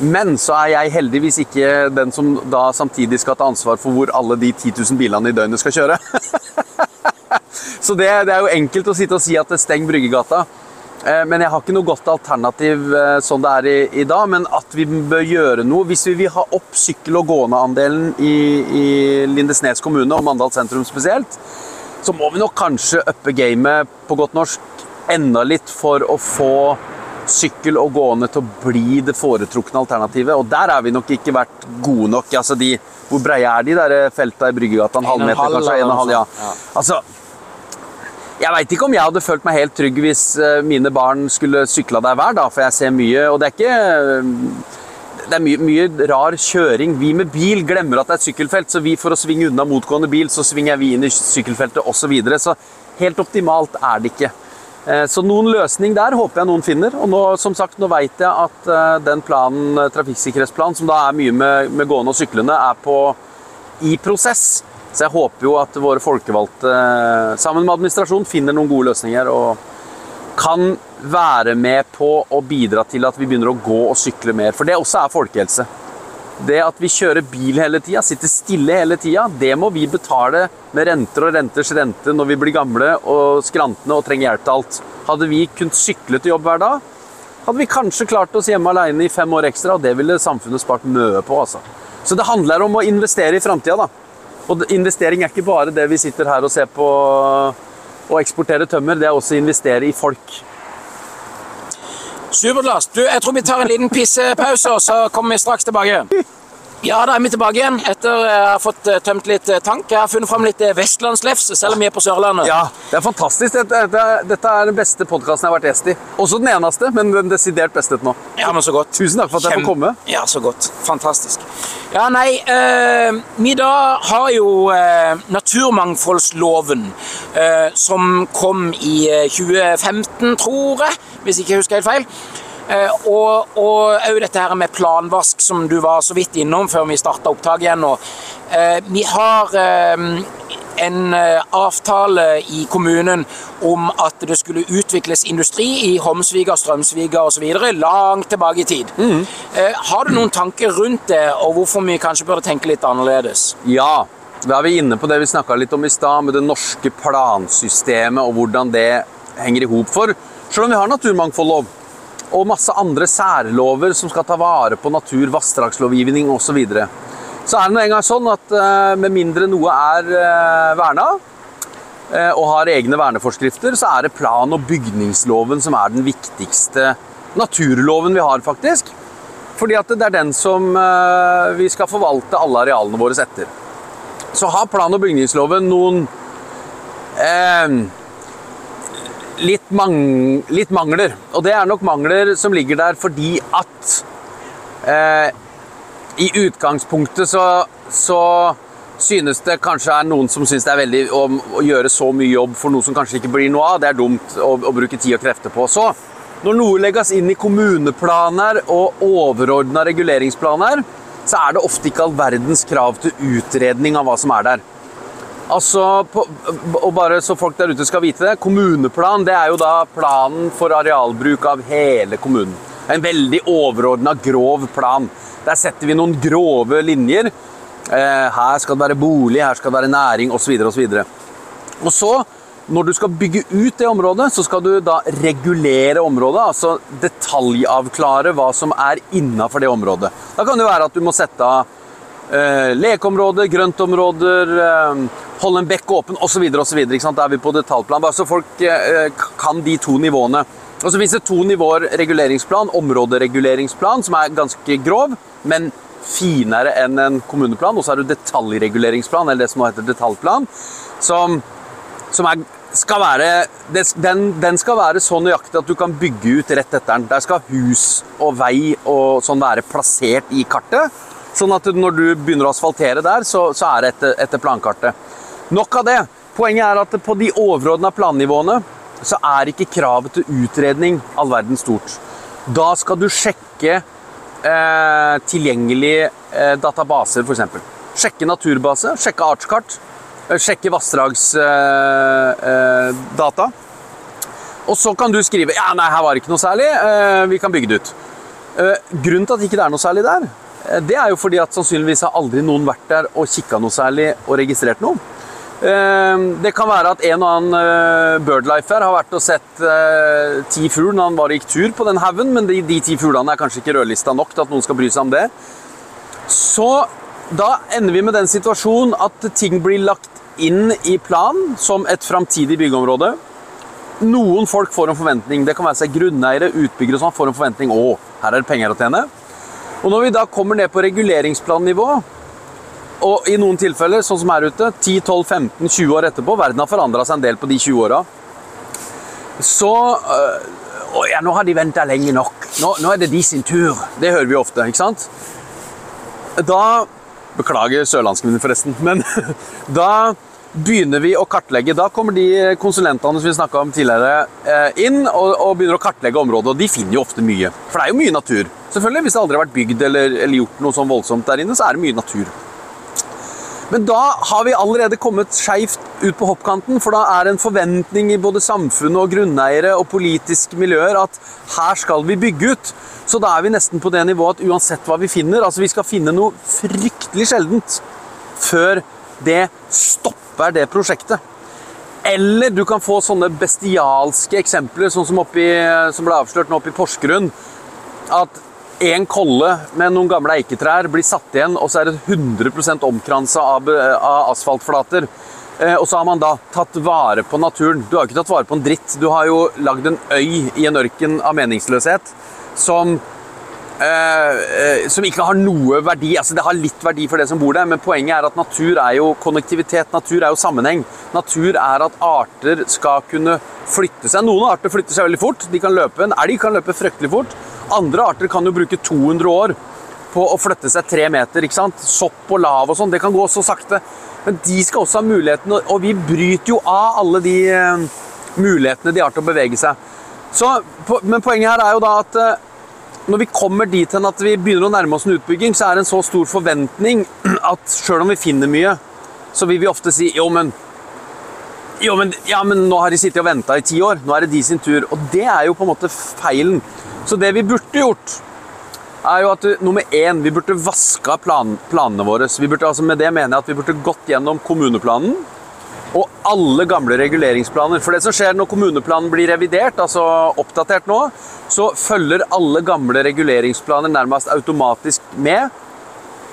Men så er jeg heldigvis ikke den som da samtidig skal ta ansvar for hvor alle de 10 000 bilene i døgnet skal kjøre. så det, det, er jo enkelt å sitte og si at det stenger Bryggegata. Eh, men jeg har ikke noe godt alternativ eh, sånn det er i, i, dag. Men at vi bør gjøre noe Hvis vi vil ha opp sykkel- og gåendeandelen i, i Lindesnes kommune, og Mandal sentrum spesielt, så må vi nok kanskje uppe gamet på godt norsk enda litt for å få sykkel og gående til å bli det foretrukne alternativet. Og der har vi nok ikke vært gode nok. Altså de, hvor breie er de der felta i Bryggegata? En halvmeter, meter, kanskje? En og halv, ja. ja. Altså, jeg veit ikke om jeg hadde følt meg helt trygg hvis eh, mine barn skulle sykla der hver, da, for jeg ser mye. Og det er ikke eh, det er mye, mye, rar kjøring. Vi med bil glemmer at det er et sykkelfelt, så vi for å svinge unna motgående bil, så svinger vi inn i sykkelfeltet osv. Så, videre. så helt optimalt er det ikke. Eh, så noen løsning der håper jeg noen finner. Og nå, som sagt, nå vet jeg at eh, den planen, eh, trafikksikkerhetsplanen, som da er mye med, med gående og syklende, er på i prosess. Så jeg håper jo at våre folkevalgte sammen med administrasjonen finner noen gode løsninger og kan være med på å bidra til at vi begynner å gå og sykle mer. For det også er folkehelse. Det at vi kjører bil hele tida, sitter stille hele tida, det må vi betale med renter og renters rente når vi blir gamle og skrantende og trenger hjelp til alt. Hadde vi kunnet sykle til jobb hver dag, hadde vi kanskje klart oss hjemme alene i fem år ekstra, og det ville samfunnet spart mye på. altså. Så det handler om å investere i framtida, da. Og investering er ikke bare det vi sitter her og ser på og eksportere tømmer, det er også å investere i folk. Supert, Lars. Jeg tror vi tar en liten pissepause, og så kommer vi straks tilbake. Ja, da er vi tilbake igjen etter jeg har fått eh, tømt litt eh, tank. Jeg har funnet fram litt vestlandslefs, selv om vi er på Sørlandet. Ja, det er fantastisk. Dette, dette, dette er den beste podkasten jeg har vært gjest i. Også den eneste, men den desidert beste til nå. Ja, men så godt. Tusen takk for at jeg får komme. Ja, så godt. Fantastisk. Ja, nei, eh, vi da har jo eh, naturmangfoldsloven, eh, som kom i eh, 2015, tror jeg, hvis ikke jeg husker helt feil. Eh, og òg dette her med planvask, som du var så vidt innom før vi starta opptak igjen. Og, eh, vi har eh, en avtale i kommunen om at det skulle utvikles industri i Homsviga, Strømsviga osv. langt tilbake i tid. Mm. har du noen tanker rundt det, og hvorfor vi kanskje burde tenke litt annerledes? Ja, da er vi inne på det vi snakka litt om i stad, med det norske plansystemet og hvordan det henger i hop for. Selv om vi har naturmangfoldlov og masse andre særlover som skal ta vare på natur, vassdragslovgivning osv. Så, videre. så er det nå engang sånn at eh, med mindre noe er eh, verna eh, og har egne verneforskrifter, så er det plan- og bygningsloven som er den viktigste naturloven vi har, faktisk. Fordi at det er den som vi skal forvalte alle arealene våre etter. Så har plan- og bygningsloven noen eh, litt, mang litt mangler. Og det er nok mangler som ligger der fordi at eh, i utgangspunktet så, så synes det kanskje er noen som synes det er veldig å, å, gjøre så mye jobb for noe som kanskje ikke blir noe av. Det er dumt å, å bruke tid og krefter på. Så når noe legges inn i kommuneplaner og overordna reguleringsplaner, så er det ofte ikke all verdens krav til utredning av hva som er der. Altså, og bare så folk der ute skal vite det, Kommuneplan det er jo da planen for arealbruk av hele kommunen. En veldig overordna, grov plan. Der setter vi noen grove linjer. Eh, her skal det være bolig, her skal det være næring osv. osv. Og så, når du skal bygge ut det området, så skal du da regulere området. Altså detaljavklare hva som er innafor det området. Da kan det være at du må sette av lekeområder, grøntområder, eh, holde en bekk åpen osv. osv. Da er vi på detaljplan. Bare så folk eh, kan de to nivåene. Og så finnes det to nivåer reguleringsplan. Områdereguleringsplan, som er ganske grov, men finere enn en kommuneplan. Og så har du detaljreguleringsplan, eller det som nå heter detaljplan, som, som er, skal være den, den, skal være så nøyaktig at du kan bygge ut rett etter den. Der skal hus og vei og sånn være plassert i kartet. Sånn at når du begynner å asfaltere der, så, så er det etter, etter plankartet. Nok av det. Poenget er at på de overordna plannivåene så er ikke kravet til utredning all verden stort. Da skal du sjekke eh, tilgjengelige eh, databaser, f.eks. Sjekke naturbase, sjekke artskart, eh, sjekke vassdragsdata. og så kan du skrive ja, nei, her var det ikke noe særlig, eh, vi kan bygge det ut. Eh, grunnen til at ikke det er noe særlig der, eh, det er jo fordi at sannsynligvis har aldri noen vært der og kikka noe særlig og registrert noe. Det kan være at en og annen birdlifer har vært og sett ti fugl når han bare gikk tur på den haugen, men de, de, ti fuglene er kanskje ikke rødlista nok til at noen skal bry seg om det. Så da ender vi med den situasjonen at ting blir lagt inn i plan som et framtidig byggeområde. Noen folk får en forventning. Det kan være seg grunneiere, utbyggere og sånn, får en forventning. Å, her er det penger å tjene. Og når vi da kommer ned på reguleringsplannivå, og i noen tilfeller, sånn som her ute, 10-12-15-20 år etterpå, verden har forandra seg en del på de 20 åra, så Å ja, nå har de venta lenge nok. Nå, nå, er det de sin tur. Det hører vi ofte, ikke sant? Da Beklager sørlandsken min, forresten. Men da begynner vi å kartlegge. Da kommer de konsulentene som vi snakka om tidligere, inn og, og, begynner å kartlegge området. Og de finner jo ofte mye. For det er jo mye natur. Selvfølgelig, Hvis det aldri har vært bygd eller, eller gjort noe sånn voldsomt der inne, så er det mye natur. Men da har vi allerede kommet skeivt ut på hoppkanten, for da er det en forventning i både samfunnet og grunneiere og politiske miljøer at her skal vi bygge ut. Så da er vi nesten på det nivået at uansett hva vi finner, altså vi skal finne noe fryktelig sjeldent før det stopper det prosjektet. Eller du kan få sånne bestialske eksempler, sånn som, oppi, som ble avslørt nå oppe i Porsgrunn. At en kolle med noen gamle eiketrær blir satt igjen, og så er det 100% omkransa av, av asfaltflater. Eh, og så har man da tatt vare på naturen. Du har ikke tatt vare på en dritt. Du har jo lagd en øy i en ørken av meningsløshet som eh, eh, som ikke har noe verdi. Altså Det har litt verdi for det som bor der, men poenget er at natur er jo konnektivitet. Natur er jo sammenheng. Natur er at arter skal kunne flytte seg. Noen arter flytter seg veldig fort. De kan løpe, En elg kan løpe fryktelig fort. Andre arter kan jo bruke 200 år på å flytte seg tre meter. ikke sant? Sopp og lav og sånn. Det kan gå så sakte. Men de skal også ha muligheten, og- vi bryter jo av alle de eh, mulighetene de har til å bevege seg. Så, men poenget her er jo da at eh, når vi kommer dit hen at vi begynner å nærme oss en utbygging, så er det en så stor forventning at selv om vi finner mye, så vil vi ofte si jo, men jo, men, ja, men nå har de sittet og venta i ti år. Nå er det de sin tur. Og det er jo på en måte feilen. Så det vi burde gjort, er jo at nummer én, vi burde vaska plan, planene våre. Vi burde, altså med det mener jeg at vi burde gått gjennom kommuneplanen og alle gamle reguleringsplaner. For det som skjer når kommuneplanen blir revidert, altså oppdatert nå, så følger alle gamle reguleringsplaner nærmest automatisk med.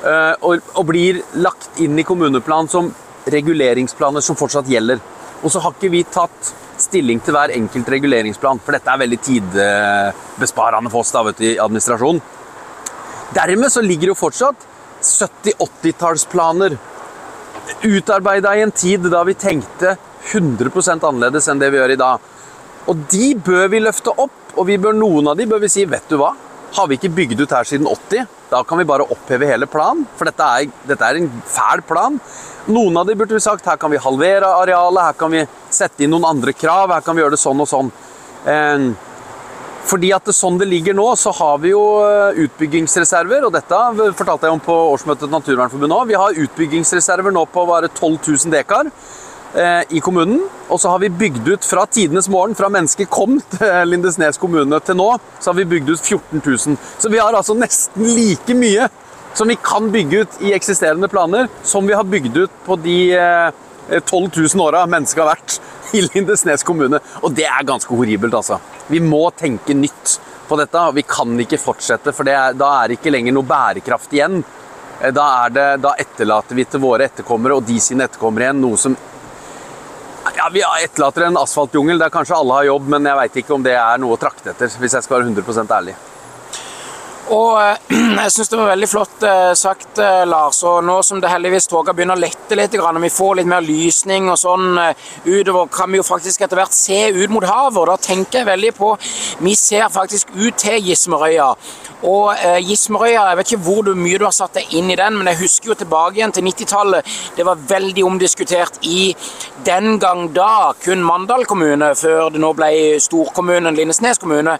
eh, Og, blir lagt inn i kommuneplanen som reguleringsplaner som fortsatt gjelder. Og så har ikke vi tatt stilling til hver enkelt reguleringsplan, for dette er veldig tidbesparende for oss da, vet du, i administrasjonen. Dermed så ligger jo fortsatt 70-80-tallsplaner utarbeida i en tid da vi tenkte 100% annerledes enn det vi gjør i dag. Og de bør vi løfte opp, og vi bør, noen av de bør vi si vet du hva? Har vi ikke bygd ut her siden 80? Da kan vi bare oppheve hele planen, for dette er, dette er en fæl plan. Noen av de burde vi sagt her kan vi halvere arealet, her kan vi sette inn noen andre krav, her kan vi gjøre det sånn og sånn. Eh, fordi at sånn det ligger nå, så har vi jo eh, utbyggingsreserver, og dette fortalte jeg om på årsmøtet til Naturvernforbundet òg. Vi har utbyggingsreserver nå på bare 12 000 dekar eh, i kommunen. Og så har vi bygd ut fra tidenes morgen, fra mennesket kom til Lindesnes kommune til nå, så har vi bygd ut 14 000. Så vi har altså nesten like mye som vi kan bygge ut i eksisterende planer, som vi har bygd ut på de eh, 12 000 åra mennesket har vært i Lindesnes kommune. Og det er ganske horribelt, altså. Vi må tenke nytt på dette. Vi kan ikke fortsette, for er, da er det ikke lenger noe bærekraft igjen. Eh, Da, det, da etterlater vi til våre etterkommere og de sine etterkommere igjen noe som ja, Vi etterlater en asfaltjungel der kanskje alle har jobb, men jeg veit ikke om det er noe å trakte etter. hvis jeg skal være 100% ærlig. Og eh, jeg syns det var veldig flott eh, sagt, eh, Lars. Og nå som det heldigvis toga begynner å lette litt, og vi får litt mer lysning og sånn utover, kan vi jo faktisk etter hvert se ut mot havet. Og da tenker jeg veldig på Vi ser faktisk ut til Gismerøya. Og eh, Gismerøya, jeg vet ikke hvor mye du har satt deg inn i den, men jeg husker jo tilbake igjen til 90-tallet. Det var veldig omdiskutert i den gang da kun Mandal kommune, før det nå ble storkommunen Lindesnes kommune,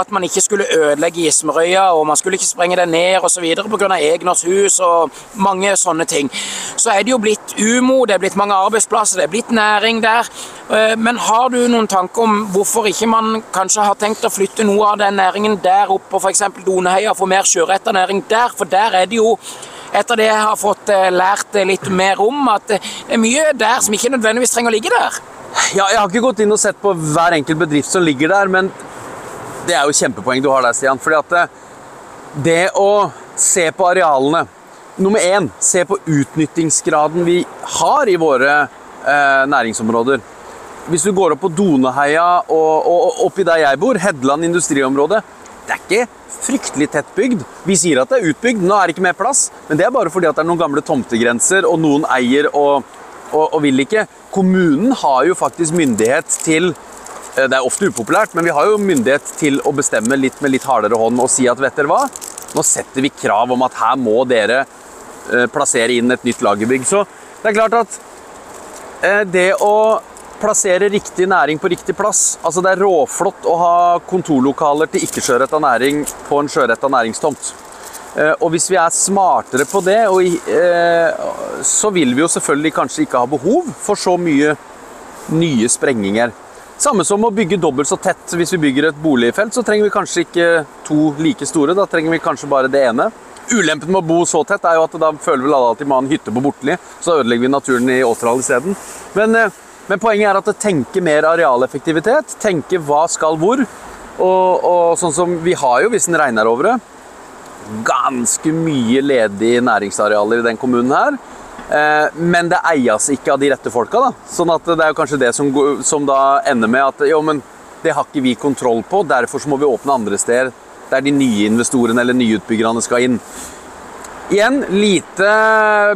at man ikke skulle ødelegge Gismerøya, og man skulle ikke sprenge den ned osv. pga. Egners hus og mange sånne ting. Så er det jo blitt umo, det er blitt mange arbeidsplasser, det er blitt næring der. Eh, Men har du noen tanker om hvorfor ikke man kanskje har tenkt å flytte noe av den næringen der opp på f.eks. Doneheia, få mer sjøretta næring der? For der er det jo etter det jeg har fått eh, lært eh, litt mer om, at eh, det er mye der som ikke nødvendigvis trenger å ligge der. Ja, jeg har ikke gått inn og sett på hver enkelt bedrift som ligger der, men det er jo kjempepoeng du har der, Stian. fordi at det, å se på arealene Nummer én, se på utnyttingsgraden vi har i våre eh, næringsområder. Hvis du går opp på Doneheia og, og, og oppi der jeg bor, Hedland industriområde, det er ikke fryktelig tett bygd. Vi sier at det er utbygd, nå er det ikke mer plass, men det er bare fordi det er noen gamle tomtegrenser, og noen eier og, og, vil ikke. Kommunen har jo faktisk myndighet til det er ofte upopulært, men vi har jo myndighet til å bestemme litt med litt hardere hånd og si at vet dere hva, nå setter vi krav om at her må dere eh, plassere inn et nytt lagerbygg. Så det er klart at eh, det å plassere riktig næring på riktig plass Altså det er råflott å ha kontorlokaler til ikke-sjøretta næring på en sjøretta næringstomt. Eh, Og hvis vi er smartere på det, eh, så vil vi jo selvfølgelig kanskje ikke ha behov for så mye nye sprenginger. Samme som å bygge dobbelt så tett. Hvis vi bygger et boligfelt, så trenger vi kanskje ikke to like store. Da trenger vi kanskje bare det ene. Ulempen med å bo så tett er jo at da føler vel alle at de må ha en hytte på Bortli. Så ødelegger vi naturen i Åtral isteden. Men, eh, men poenget er at det tenker mer arealeffektivitet. Tenke hva skal hvor. Og, og sånn som vi har jo, hvis en regner over det, ganske mye ledig næringsarealer i den kommunen her. Eh, Men det eies ikke av de rette folka. da. Sånn at det er kanskje det som, som da ender med at jo, men det har ikke vi kontroll på, derfor må vi åpne andre steder. der de nye investorene eller nyutbyggerne skal inn. Igjen, lite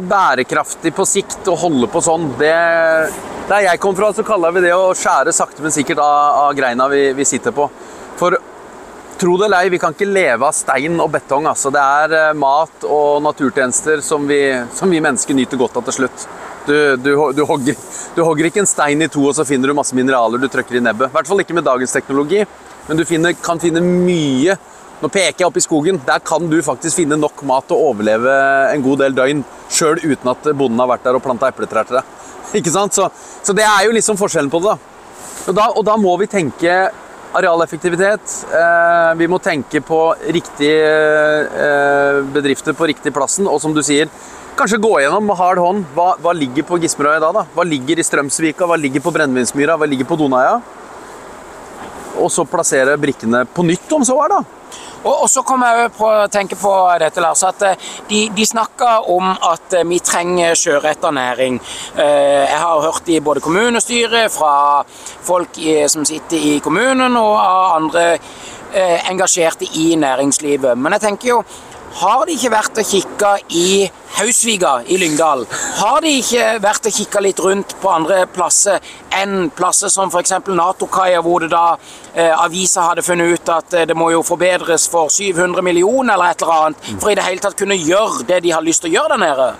bærekraftig på sikt å holde på sånn. Det, der jeg kom fra, så kaller vi det å skjære sakte, men sikkert av, av greina vi, vi, sitter på. For tro det eller ei, vi kan ikke leve av stein og betong. Altså. Det er eh, mat og naturtjenester som vi, som vi mennesker nyter godt av til slutt. Du, du, du, hogger, du, hogger, ikke en stein i to og så finner du masse mineraler du trykker i nebbet. I hvert fall ikke med dagens teknologi, men du finner, kan finne mye nå peker jeg opp i skogen. Der kan du faktisk finne nok mat til å overleve en god del døgn sjøl uten at bonden har vært der og planta epletrær til deg. Ikke sant? Så, så, det er jo liksom forskjellen på det. da. Og da, og da må vi tenke arealeffektivitet. Eh, vi må tenke på riktige eh, bedrifter på riktig plassen. Og som du sier, kanskje gå gjennom med hard hånd. Hva, hva ligger på Gismerøy da, da? Hva ligger i Strømsvika? Hva ligger på Brennevinsmyra? Hva ligger på Donaia? Og så plassere brikkene på nytt, om så er, da. Og, og, så kommer jeg på å tenke på dette, Lars, at eh, de, de snakka om at eh, vi trenger sjøretta næring. Eh, jeg har hørt i både kommunestyret, fra folk som sitter i kommunen, og av andre engasjerte i næringslivet. Men jeg tenker jo har de ikke vært og kikka i Hausviga i Lyngdal? Har de ikke vært og kikka litt rundt på andre plasser enn plasser som f.eks. Nato-kaia, hvor det da eh, avisa hadde funnet ut at eh, det må jo forbedres for 700 millioner eller et eller annet, for i det hele tatt kunne gjøre det de har lyst til å gjøre der nede?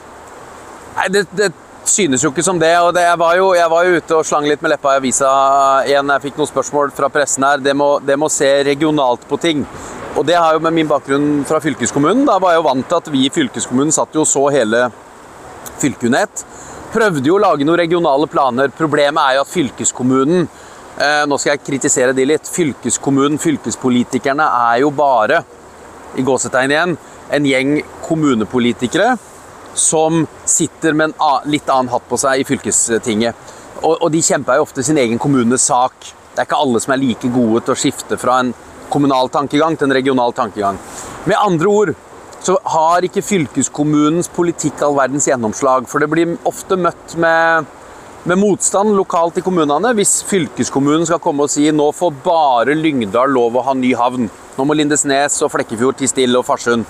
Nei, det, det synes jo ikke som det. og det, jeg, var jo, jeg, var jo, ute og slang litt med leppa i avisa igjen. Jeg fikk noen spørsmål fra pressen her. Det må, det må se regionalt på ting. Og det har jo med min bakgrunn fra fylkeskommunen. Da var jeg jo vant til at vi i fylkeskommunen satt jo og så hele fylket under ett. Prøvde jo å lage noen regionale planer. Problemet er jo at fylkeskommunen eh, Nå skal jeg kritisere de litt. Fylkeskommunen, fylkespolitikerne, er jo bare, i gåsetegn igjen, en gjeng kommunepolitikere som sitter med en litt annen hatt på seg i fylkestinget. Og, og de kjemper jo ofte sin egen kommunes sak. Det er ikke alle som er like gode til å skifte fra en kommunal tankegang til en regional tankegang. Med andre ord så har ikke fylkeskommunens politikk all verdens gjennomslag. For det blir ofte møtt med, med motstand lokalt i kommunene hvis fylkeskommunen skal komme og si nå får bare Lyngdal lov å ha ny havn. Nå må Lindesnes og Flekkefjord tie stille og Farsund.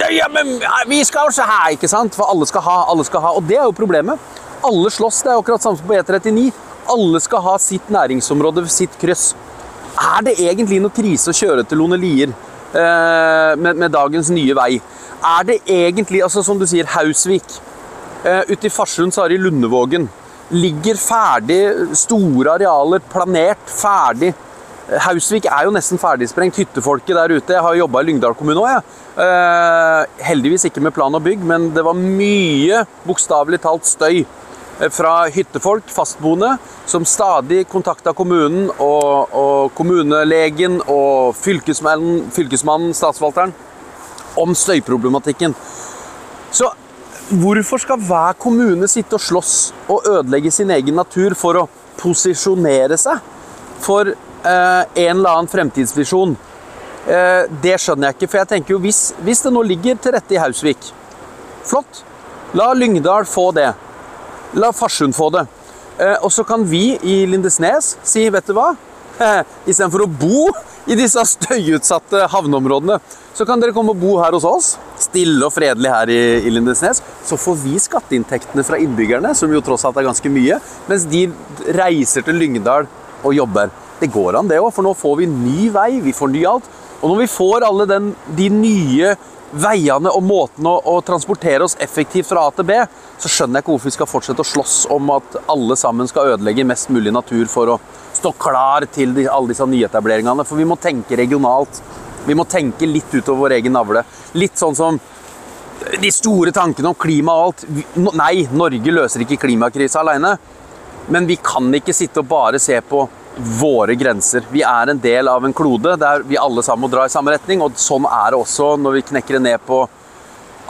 Ja, men vi skal også ha, ikke sant? For alle skal ha, alle skal ha. Og det er jo problemet. Alle slåss. Det er akkurat samme som på E39. Alle skal ha sitt næringsområde, sitt kryss. Er det egentlig noe krise å kjøre til Lonelier eh, med, med, dagens nye vei? Er det egentlig, altså som du sier, Hausvik. Eh, ute i Farsund så har de Lundevågen. Ligger ferdig, store arealer, planert, ferdig. Hausvik er jo nesten ferdigsprengt. Hyttefolket der ute Jeg har jobba i Lyngdal kommune òg, jeg. Eh, heldigvis ikke med plan og bygg, men det var mye, bokstavelig talt, støy Eh, fra hyttefolk, fastboende, som stadig kontakta kommunen og, og, kommunelegen og fylkesmannen, fylkesmannen, statsforvalteren, om støyproblematikken. Så hvorfor skal hver kommune sitte og slåss og ødelegge sin egen natur for å posisjonere seg for en eller annen fremtidsvisjon? Eh, det skjønner jeg ikke, for jeg tenker jo hvis, hvis det nå ligger til rette i Hausvik, flott, la Lyngdal få det. La Farsund få det. Eh, og så kan vi i Lindesnes si, vet du hva? Istedenfor å bo i disse støyutsatte havneområdene, så kan dere komme og bo her hos oss. Stille og fredelig her i Lindesnes. Så får vi skatteinntektene fra innbyggerne, som jo tross alt er ganske mye, mens de reiser til Lyngdal og jobber. Det går an, det òg, for nå får vi ny vei, vi får ny alt. Og når vi får alle den, de nye veiene og måten å, å, transportere oss effektivt fra A til B, så skjønner jeg ikke hvorfor vi skal fortsette å slåss om at alle sammen skal ødelegge mest mulig natur for å stå klar til de, alle disse nyetableringene. For vi må tenke regionalt. Vi må tenke litt utover vår egen navle. Litt sånn som de store tankene om klima og alt. Nei, Norge løser ikke klimakrisa alene. Men vi kan ikke sitte og bare se på våre grenser. Vi er en del av en klode der vi alle sammen må dra i samme retning. Og sånn er det også når vi knekker det ned på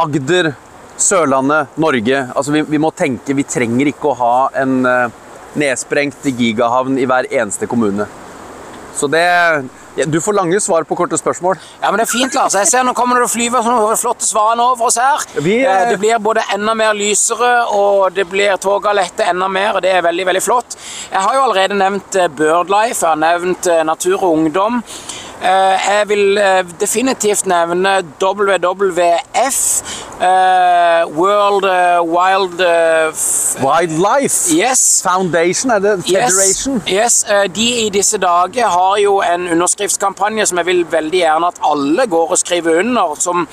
Agder, Sørlandet, Norge. Altså vi, vi må tenke Vi trenger ikke å ha en uh, nedsprengt gigahavn i hver eneste kommune. Så det ja, du får lange svar på korte spørsmål. Ja, men Det er fint, Lars. Jeg ser Nå kommer det flyver sånne flotte svaner over oss her. Vi, eh... Det blir både enda mer lysere, og det blir toga lette enda mer. og Det er veldig veldig flott. Jeg har jo allerede nevnt eh, Birdlife, jeg har nevnt eh, Natur og Ungdom. Eh, jeg vil eh, definitivt nevne WWF. eh, World Wild Wildlife Yes. Foundation, er det? Federation? yes, eh, De i disse dager har jo en underskriftskampanje som jeg vil veldig gjerne at alle går og skriver under, som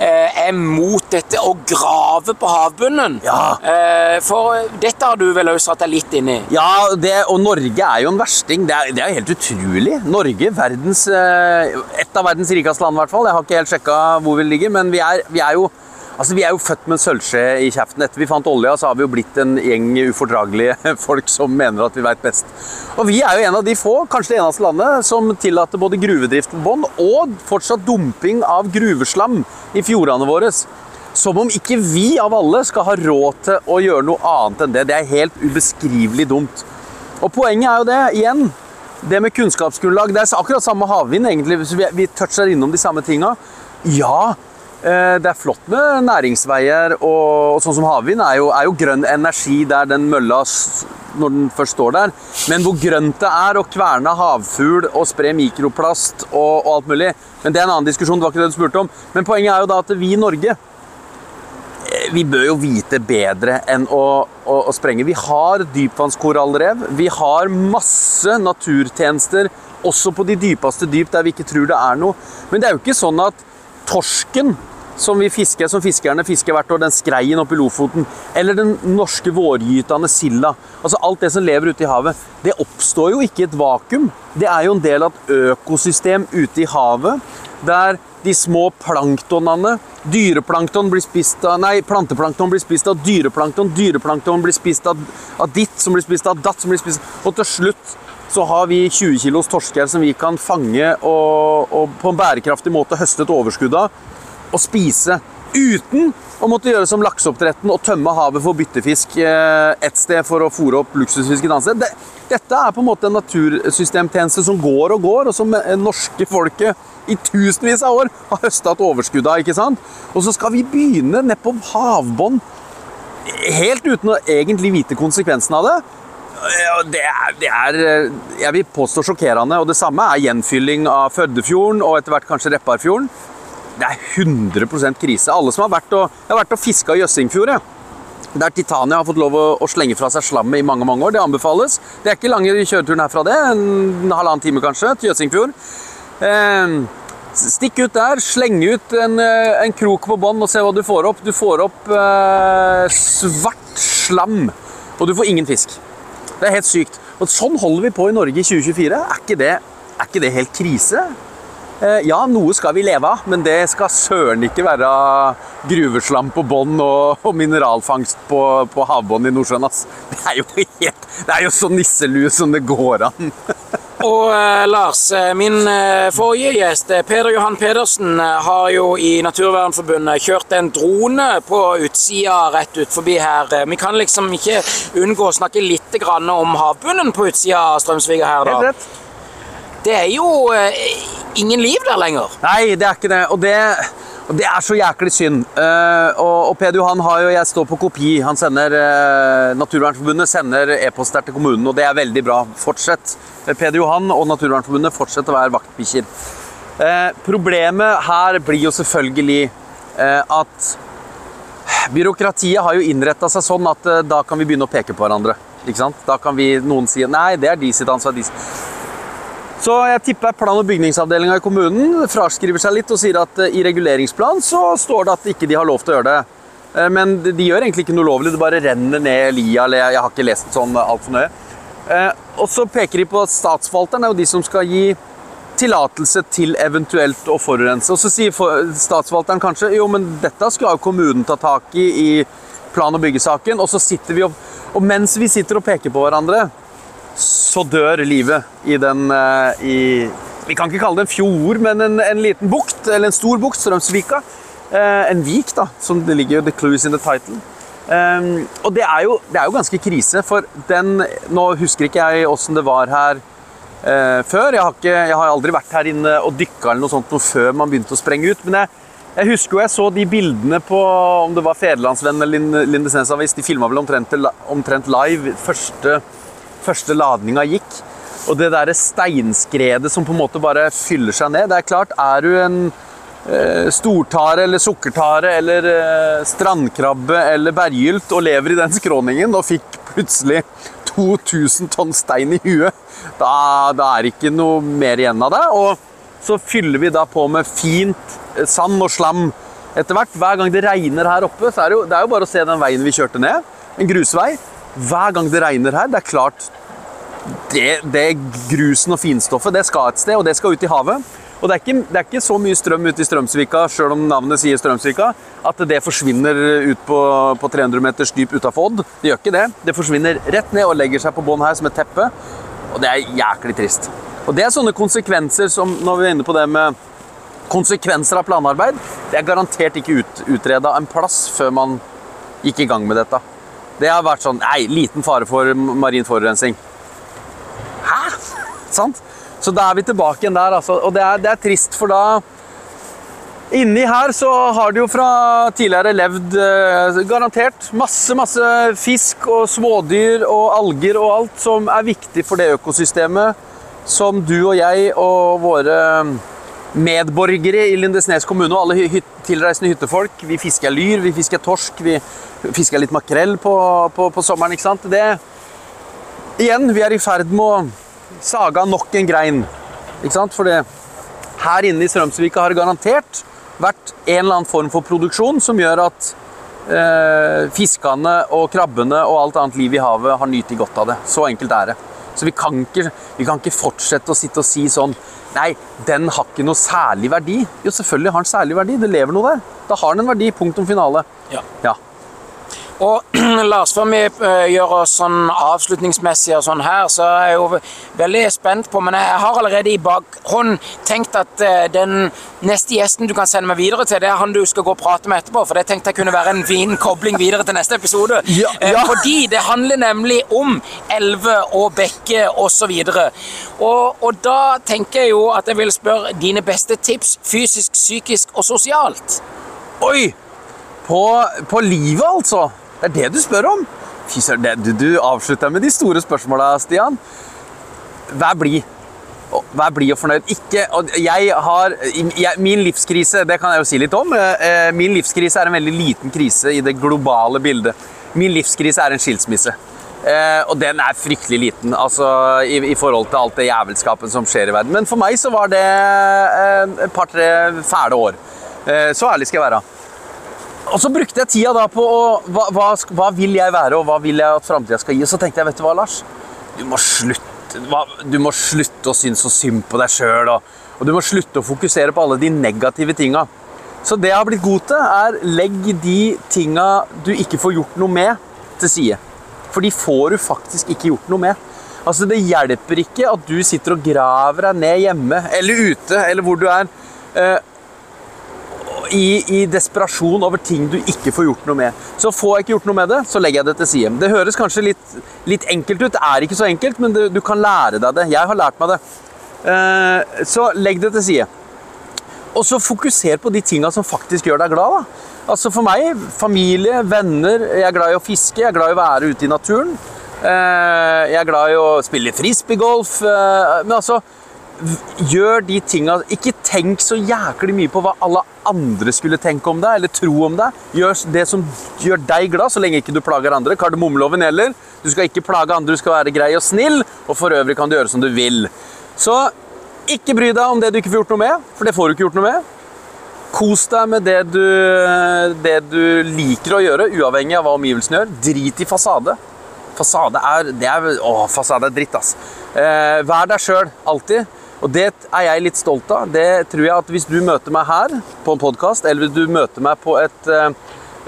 er mot dette å grave på havbunnen. Ja. For dette har du vel òg satt deg litt inn i? Ja, det, og Norge er jo en versting. Det er, det er helt utrolig. Norge, verdens, et av verdens rikeste land i hvert fall. Jeg har ikke helt sjekka hvor vi ligger, men vi er, vi er jo Altså, Vi er jo født med en sølvskje i kjeften. Etter vi fant olja, så har vi jo blitt en gjeng ufordragelige folk som mener at vi veit best. Og vi er jo en av de få, kanskje det eneste landet, som tillater både gruvedrift på bånn og fortsatt dumping av gruveslam i fjordene våre. Som om ikke vi av alle skal ha råd til å gjøre noe annet enn det. Det er helt ubeskrivelig dumt. Og poenget er jo det, igjen, det med kunnskapsgrunnlag. Det er akkurat samme havvind, egentlig. Vi, vi toucher innom de samme tinga. Ja, eh, det er flott med næringsveier, og, og sånn som havvind er er jo grønn energi der den mølla når den først står der. Men hvor grønt det er å kverne havfugl og spre mikroplast og, og alt mulig Men det er en annen diskusjon. det var ikke det du spurte om. Men poenget er jo da at vi i Norge vi bør jo vite bedre enn å, å, å sprenge. Vi har dypvannskorallrev. Vi har masse naturtjenester, også på de dypeste dyp der vi ikke tror det er noe. Men det er jo ikke sånn at torsken som vi fisker, som fiskerne fisker hvert år, den skreien oppe i Lofoten, eller den norske vårgytende silda, altså alt det som lever ute i havet, det oppstår jo ikke i et vakuum. Det er jo en del av et økosystem ute i havet, der de små planktonene Dyreplankton blir spist av Nei, planteplankton blir spist av dyreplankton. Dyreplankton blir spist av, av ditt, som blir spist av datt, som blir spist Og til slutt så har vi 20 kilos torsker som vi kan fange og, og på en bærekraftig måte høste et overskudd av og spise. Uten å måtte gjøre som lakseoppdretten og tømme havet for byttefisk eh, et sted for å fôre opp luksusfisk et annet sted. Dette er på en måte en natursystemtjeneste som går og går, og som eh, norske folket i tusenvis av år har høsta et overskudd av. ikke sant? Og så skal vi begynne nede på havbånn, helt uten å egentlig vite konsekvensen av det. Det er, det er eh, jeg vil påstå sjokkerende. Og det samme er gjenfylling av Førdefjorden og etter hvert kanskje Repparfjorden. Det er 100% krise. Alle som har vært og, Jeg har vært og fiska i Jøssingfjord. Der Titania har fått lov å, å slenge fra seg slammet i mange mange år. Det anbefales. Det er ikke lange kjøreturen herfra, det. En halvannen time kanskje til Jøssingfjord. Eh, stikk ut der, sleng ut en, eh, en krok på bånn og se hva du får opp. Du får opp eh, svart slam, og du får ingen fisk. Det er helt sykt. Og sånn holder vi på i Norge i 2024. Er ikke det, er ikke det helt krise? Eh, Ja, noe skal vi leve av, men det skal søren ikke være gruveslam på bånn og, og mineralfangst på, på havbunnen i Nordsjøen. ass. Det er jo helt, det er jo så nisselue som det går an. Og eh, Lars, eh, min eh, forrige gjest, eh, Peder Johan Pedersen, har jo i Naturvernforbundet kjørt en drone på utsida rett ut forbi her. Vi kan liksom ikke unngå å snakke litt grann om havbunnen på utsida av Strømsviga her, da. rett. Det er jo eh, ingen liv der lenger. Nei, det er ikke det. Og det, og det er så jæklig synd. Uh, og, og Peder Johan har jo Jeg står på kopi. Han sender uh, Naturvernforbundet sender e-poster til kommunen, og det er veldig bra. Fortsett. Peder Johan og Naturvernforbundet fortsetter å være vaktbikkjer. Eh, problemet her blir jo selvfølgelig at byråkratiet har jo innretta seg sånn at da kan vi begynne å peke på hverandre. Ikke sant? Da kan vi, noen si nei, det er de sitt ansvar. De sitt. Så jeg tipper plan- og bygningsavdelinga i kommunen fraskriver seg litt og sier at eh, i reguleringsplan så står det at ikke de har lov til å gjøre det. Eh, Men de gjør egentlig ikke noe ulovlig, det bare renner ned lia. eller Jeg har ikke lest sånn altfor nøye. Eh, Og så peker de på at statsforvalteren er jo de som skal gi tillatelse til eventuelt å forurense. Og så sier statsforvalteren kanskje jo, men dette skal jo kommunen ta tak i i plan- og byggesaken. Og så sitter vi og Og mens vi sitter og peker på hverandre, så dør livet i den eh, i, Vi kan ikke kalle det en fjord, men en, en liten bukt, eller en stor bukt, Strømsvika. Eh, en vik, da, som det ligger jo the clues in the title. Um, og det er, jo, det er jo ganske krise, for den Nå husker ikke jeg åssen det var her uh, før. Jeg har, ikke, jeg har aldri vært her inne og dykka eller noe sånt noe før man begynte å sprenge ut. Men jeg, jeg husker jo jeg så de bildene på om det var Federlandsvennen eller Linde- Lindesnes Avis. De filma vel omtrent, omtrent live første, første ladninga gikk. Og det derre steinskredet som på en måte bare fyller seg ned. Det er klart, er du en eh, stortare eller sukkertare eller eh, strandkrabbe eller berggylt og lever i den skråningen og fikk plutselig 2000 tonn stein i huet, da, da er det ikke noe mer igjen av det. Og så fyller vi da på med fint eh, sand og slam etter hvert. Hver gang det regner her oppe, så er det jo, det er jo bare å se den veien vi kjørte ned. En grusvei. Hver gang det regner her, det er klart det, det grusen og finstoffet det skal et sted, og det skal ut i havet. Og det er, ikke, det er ikke så mye strøm ute i Strømsvika, sjøl om navnet sier Strømsvika, at det forsvinner ut på, på 300 meters dyp utafor Odd. Det gjør ikke det. Det forsvinner rett ned og legger seg på bånn her som et teppe. Og det er jæklig trist. Og det er sånne konsekvenser som når vi er inne på det med konsekvenser av planarbeid, det er garantert ikke ut, utreda en plass før man gikk i gang med dette. Det har vært sånn Nei, liten fare for marin forurensning. Hæ? Sant? Så da er vi tilbake igjen der, altså. Og det er, det er trist, for da Inni her så har det jo fra tidligere levd eh, garantert masse, masse fisk og smådyr og alger og alt som er viktig for det økosystemet som du og jeg og våre medborgere i Lindesnes kommune og alle hy tilreisende hyttefolk Vi fisker lyr, vi fisker torsk, vi fisker litt makrell på, på, på sommeren. ikke sant? Det Igjen, vi er i ferd med å saga nok en grein. Ikke sant? For her inne i Strømsvika har det garantert vært en eller annen form for produksjon som gjør at eh, fiskene og krabbene og alt annet liv i havet har nytt godt av det. Så enkelt er det. Så vi kan, ikke, vi kan ikke fortsette å sitte og si sånn Nei, den har ikke noe særlig verdi. Jo, selvfølgelig har den særlig verdi. Det lever noe der. Da har den en verdi. Punktum finale. Ja. ja. Og Lars, før vi uh, gjør oss sånn avslutningsmessig og sånn her, så er jeg jo veldig spent på Men jeg har allerede i bakhånd tenkt at uh, den neste gjesten du kan sende meg videre til, det er han du skal gå og prate med etterpå. For det tenkte jeg kunne være en fin kobling videre til neste episode. Ja, ja. Uh, fordi det handler nemlig om elver og bekker osv. Og, og da tenker jeg jo at jeg vil spørre dine beste tips fysisk, psykisk og sosialt. Oi! På, på livet, altså? Det er det du spør om? Fy søren, du, du avslutter med de store spørsmåla, Stian. Vær blid. Vær blid og fornøyd. Ikke og Jeg har jeg, Min livskrise, det kan jeg jo si litt om. Eh, min livskrise er en veldig liten krise i det globale bildet. Min livskrise er en skilsmisse. Eh, og den er fryktelig liten altså, i, i, forhold til alt det jævelskapen som skjer i verden. Men for meg så var det eh, et par-tre fæle år. Så ærlig skal jeg være. Og så brukte jeg tida da på å, hva, hva, hva, vil jeg være, og hva vil jeg at framtida skal gi? Og så tenkte jeg, vet du hva, Lars? Du må slutte, du må slutte å synes så synd på deg sjøl. Og, og, du må slutte å fokusere på alle de negative tinga. Så det jeg har blitt god til, er legg de tinga du ikke får gjort noe med, til side. For de får du faktisk ikke gjort noe med. Altså, Det hjelper ikke at du sitter og graver deg ned hjemme eller ute eller hvor du er. I, i, desperasjon over ting du ikke får gjort noe med. Så får jeg ikke gjort noe med det, så legger jeg det til side. Det høres kanskje litt, litt enkelt ut. Det er ikke så enkelt, men det, du kan lære deg det. Jeg har lært meg det. Eh, så legg det til side. Og så fokuser på de tinga som faktisk gjør deg glad. Da. Altså For meg, familie, venner. Jeg er glad i å fiske, jeg er glad i å være ute i naturen. Eh, jeg er glad i å spille frisbeegolf. Eh, men altså Gjør de tinga Ikke tenk så jæklig mye på hva alle andre skulle tenke om deg eller tro om deg. Gjør det som gjør deg glad, så lenge ikke du plager andre. Kardemommeloven gjelder. Du skal ikke plage andre, du skal være grei og snill. Og for øvrig kan du gjøre som du vil. Så ikke bry deg om det du ikke får gjort noe med, for det får du ikke gjort noe med. Kos deg med det du, det du liker å gjøre, uavhengig av hva omgivelsene gjør. Drit i fasade. Fasade er, det er, å, fasade er dritt, ass. Eh, vær deg sjøl, alltid. Og det er jeg litt stolt av. Det tror jeg at Hvis du møter meg her på en podkast, eller hvis du møter meg på et eh,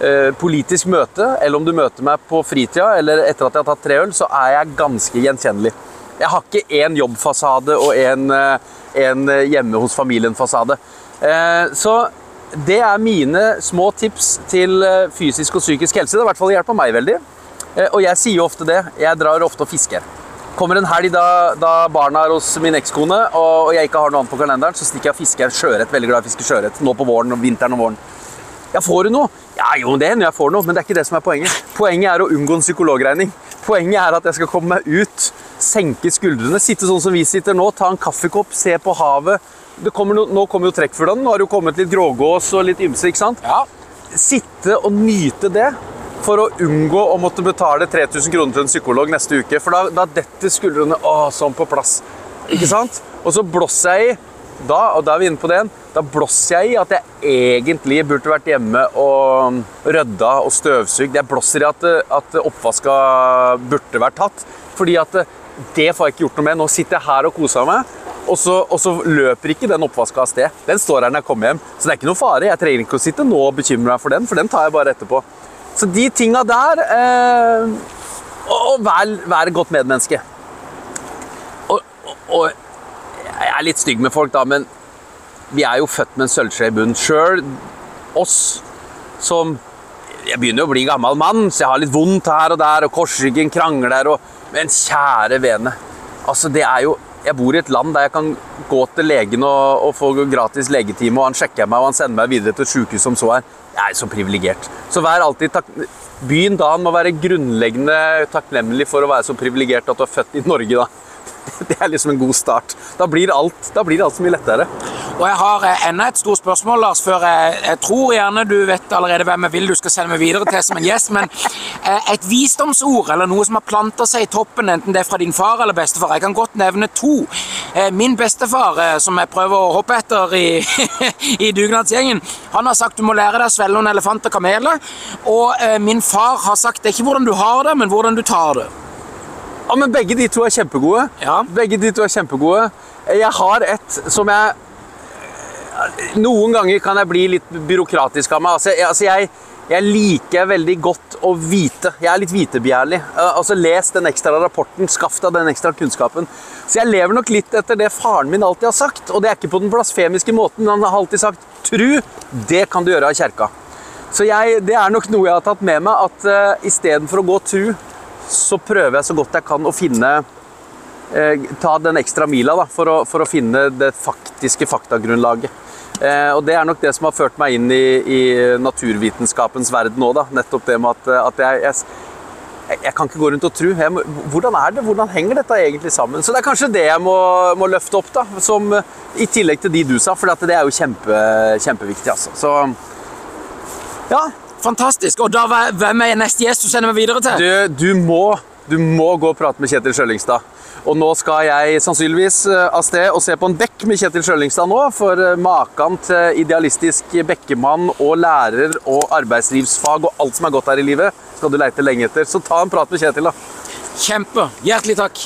eh, politisk møte, eller om du møter meg på fritida eller etter at jeg har tatt tre øl, så er jeg ganske gjenkjennelig. Jeg har ikke én jobbfasade og en, eh, en hjemme hos familien-fasade. Eh, så det er mine små tips til eh, fysisk og psykisk helse. Det har i hvert fall hjulpet meg veldig. Eh, og jeg sier jo ofte det. Jeg drar ofte og fisker. Kommer en helg da, da barna er hos min ekskone og, og jeg ikke har noe annet på kalenderen, så stikker jeg og fisker sjøørret. Veldig glad i å fiske sjøørret nå på våren og vinteren og våren. Ja, får du noe? Ja, jo, det hender jeg får noe, men det er ikke det som er poenget. Poenget er å unngå en psykologregning. Poenget er at jeg skal komme meg ut, senke skuldrene, sitte sånn som vi sitter nå, ta en kaffekopp, se på havet. Det kommer no, nå kommer jo trekkfuglene. Nå har det jo kommet litt grågås og litt ymse. ikke sant? Ja. Sitte og nyte det for å unngå å måtte betale 3000 kroner til en psykolog neste uke. For da, da detter skuldrene å, sånn på plass. Ikke sant? Og så blåser jeg i da, og da er vi inne på det igjen, da blåser jeg i at jeg egentlig burde vært hjemme og rydda og støvsugd. Jeg blåser i at, at oppvaska burde vært tatt. Fordi at det får jeg ikke gjort noe med. Nå sitter jeg her og koser meg, og så, og så løper ikke den oppvaska av sted. Den står her når jeg kommer hjem. Så det er ikke noe fare. Jeg trenger ikke å sitte nå og bekymre meg for den, for den tar jeg bare etterpå. Så de tinga der eh, Og, vær, vær et godt medmenneske. Og, og, og jeg er litt stygg med folk, da, men vi er jo født med en sølvskje i bunnen. Sjøl oss som Jeg begynner jo å bli gammel mann, så jeg har litt vondt her og der, og korsryggen krangler og Men kjære vene. Altså, det er jo Jeg bor i et land der jeg kan gå til legen og, og få gratis legetime, og han sjekker meg, og han sender meg videre til et sykehus som så er. Jeg er så privilegert. Så vær alltid takk... Byen da må være grunnleggende takknemlig for å være så privilegert at du er født i Norge, da. Det er liksom en god start. Da blir alt, da blir alt så mye lettere. Og jeg har eh, enda et stort spørsmål, Lars, før jeg, jeg tror gjerne du vet allerede hvem jeg vil du skal sende meg videre til som en gjest, men eh, et visdomsord, eller noe som har planta seg i toppen, enten det er fra din far eller bestefar. Jeg kan godt nevne to. Eh, min bestefar, eh, som jeg prøver å hoppe etter i, i dugnadsgjengen, han har sagt du må lære deg å svelge noen elefant og kameler. Og eh, min far har sagt det er ikke hvordan du har det, men hvordan du tar det. Ja, men Begge de to er kjempegode. Ja. Begge de to er kjempegode. Jeg har et som jeg Noen ganger kan jeg bli litt byråkratisk av meg. Altså, jeg, altså jeg, jeg liker veldig godt å vite. Jeg er litt vitebegjærlig. Eh, Altså, Les den ekstra rapporten, skaff deg den ekstra kunnskapen. Så jeg lever nok litt etter det faren min alltid har sagt. Og det er ikke på den blasfemiske måten. Han har alltid sagt 'tru, det kan du gjøre av kjerka'. Så jeg, det er nok noe jeg har tatt med meg, at uh, istedenfor å gå tru, så prøver jeg så godt jeg kan å finne uh, Ta den ekstra mila da, for, å, for å finne det faktiske faktagrunnlaget. Eh, og Det er nok det som har ført meg inn i, i naturvitenskapens verden òg. Nettopp det med at, at jeg, jeg, jeg, kan ikke gå rundt og tro. Må, hvordan er det? Hvordan henger dette egentlig sammen? Så det er kanskje det jeg må, må løfte opp, da, som, i tillegg til de du sa. For det er jo kjempe, kjempeviktig. Altså. Så ja, Fantastisk. Og da, hvem er neste gjest du sender meg videre til? Du, du, må, du må gå og prate med Kjetil Sjølingstad. Og nå skal jeg sannsynligvis eh, av sted og se på en bekk med Kjetil Sjølingstad nå. For eh, maken til idealistisk bekkemann og lærer og arbeidslivsfag og alt som er godt her i livet, skal du leite lenge etter. Så ta en prat med Kjetil, da. Kjempe. Hjertelig takk.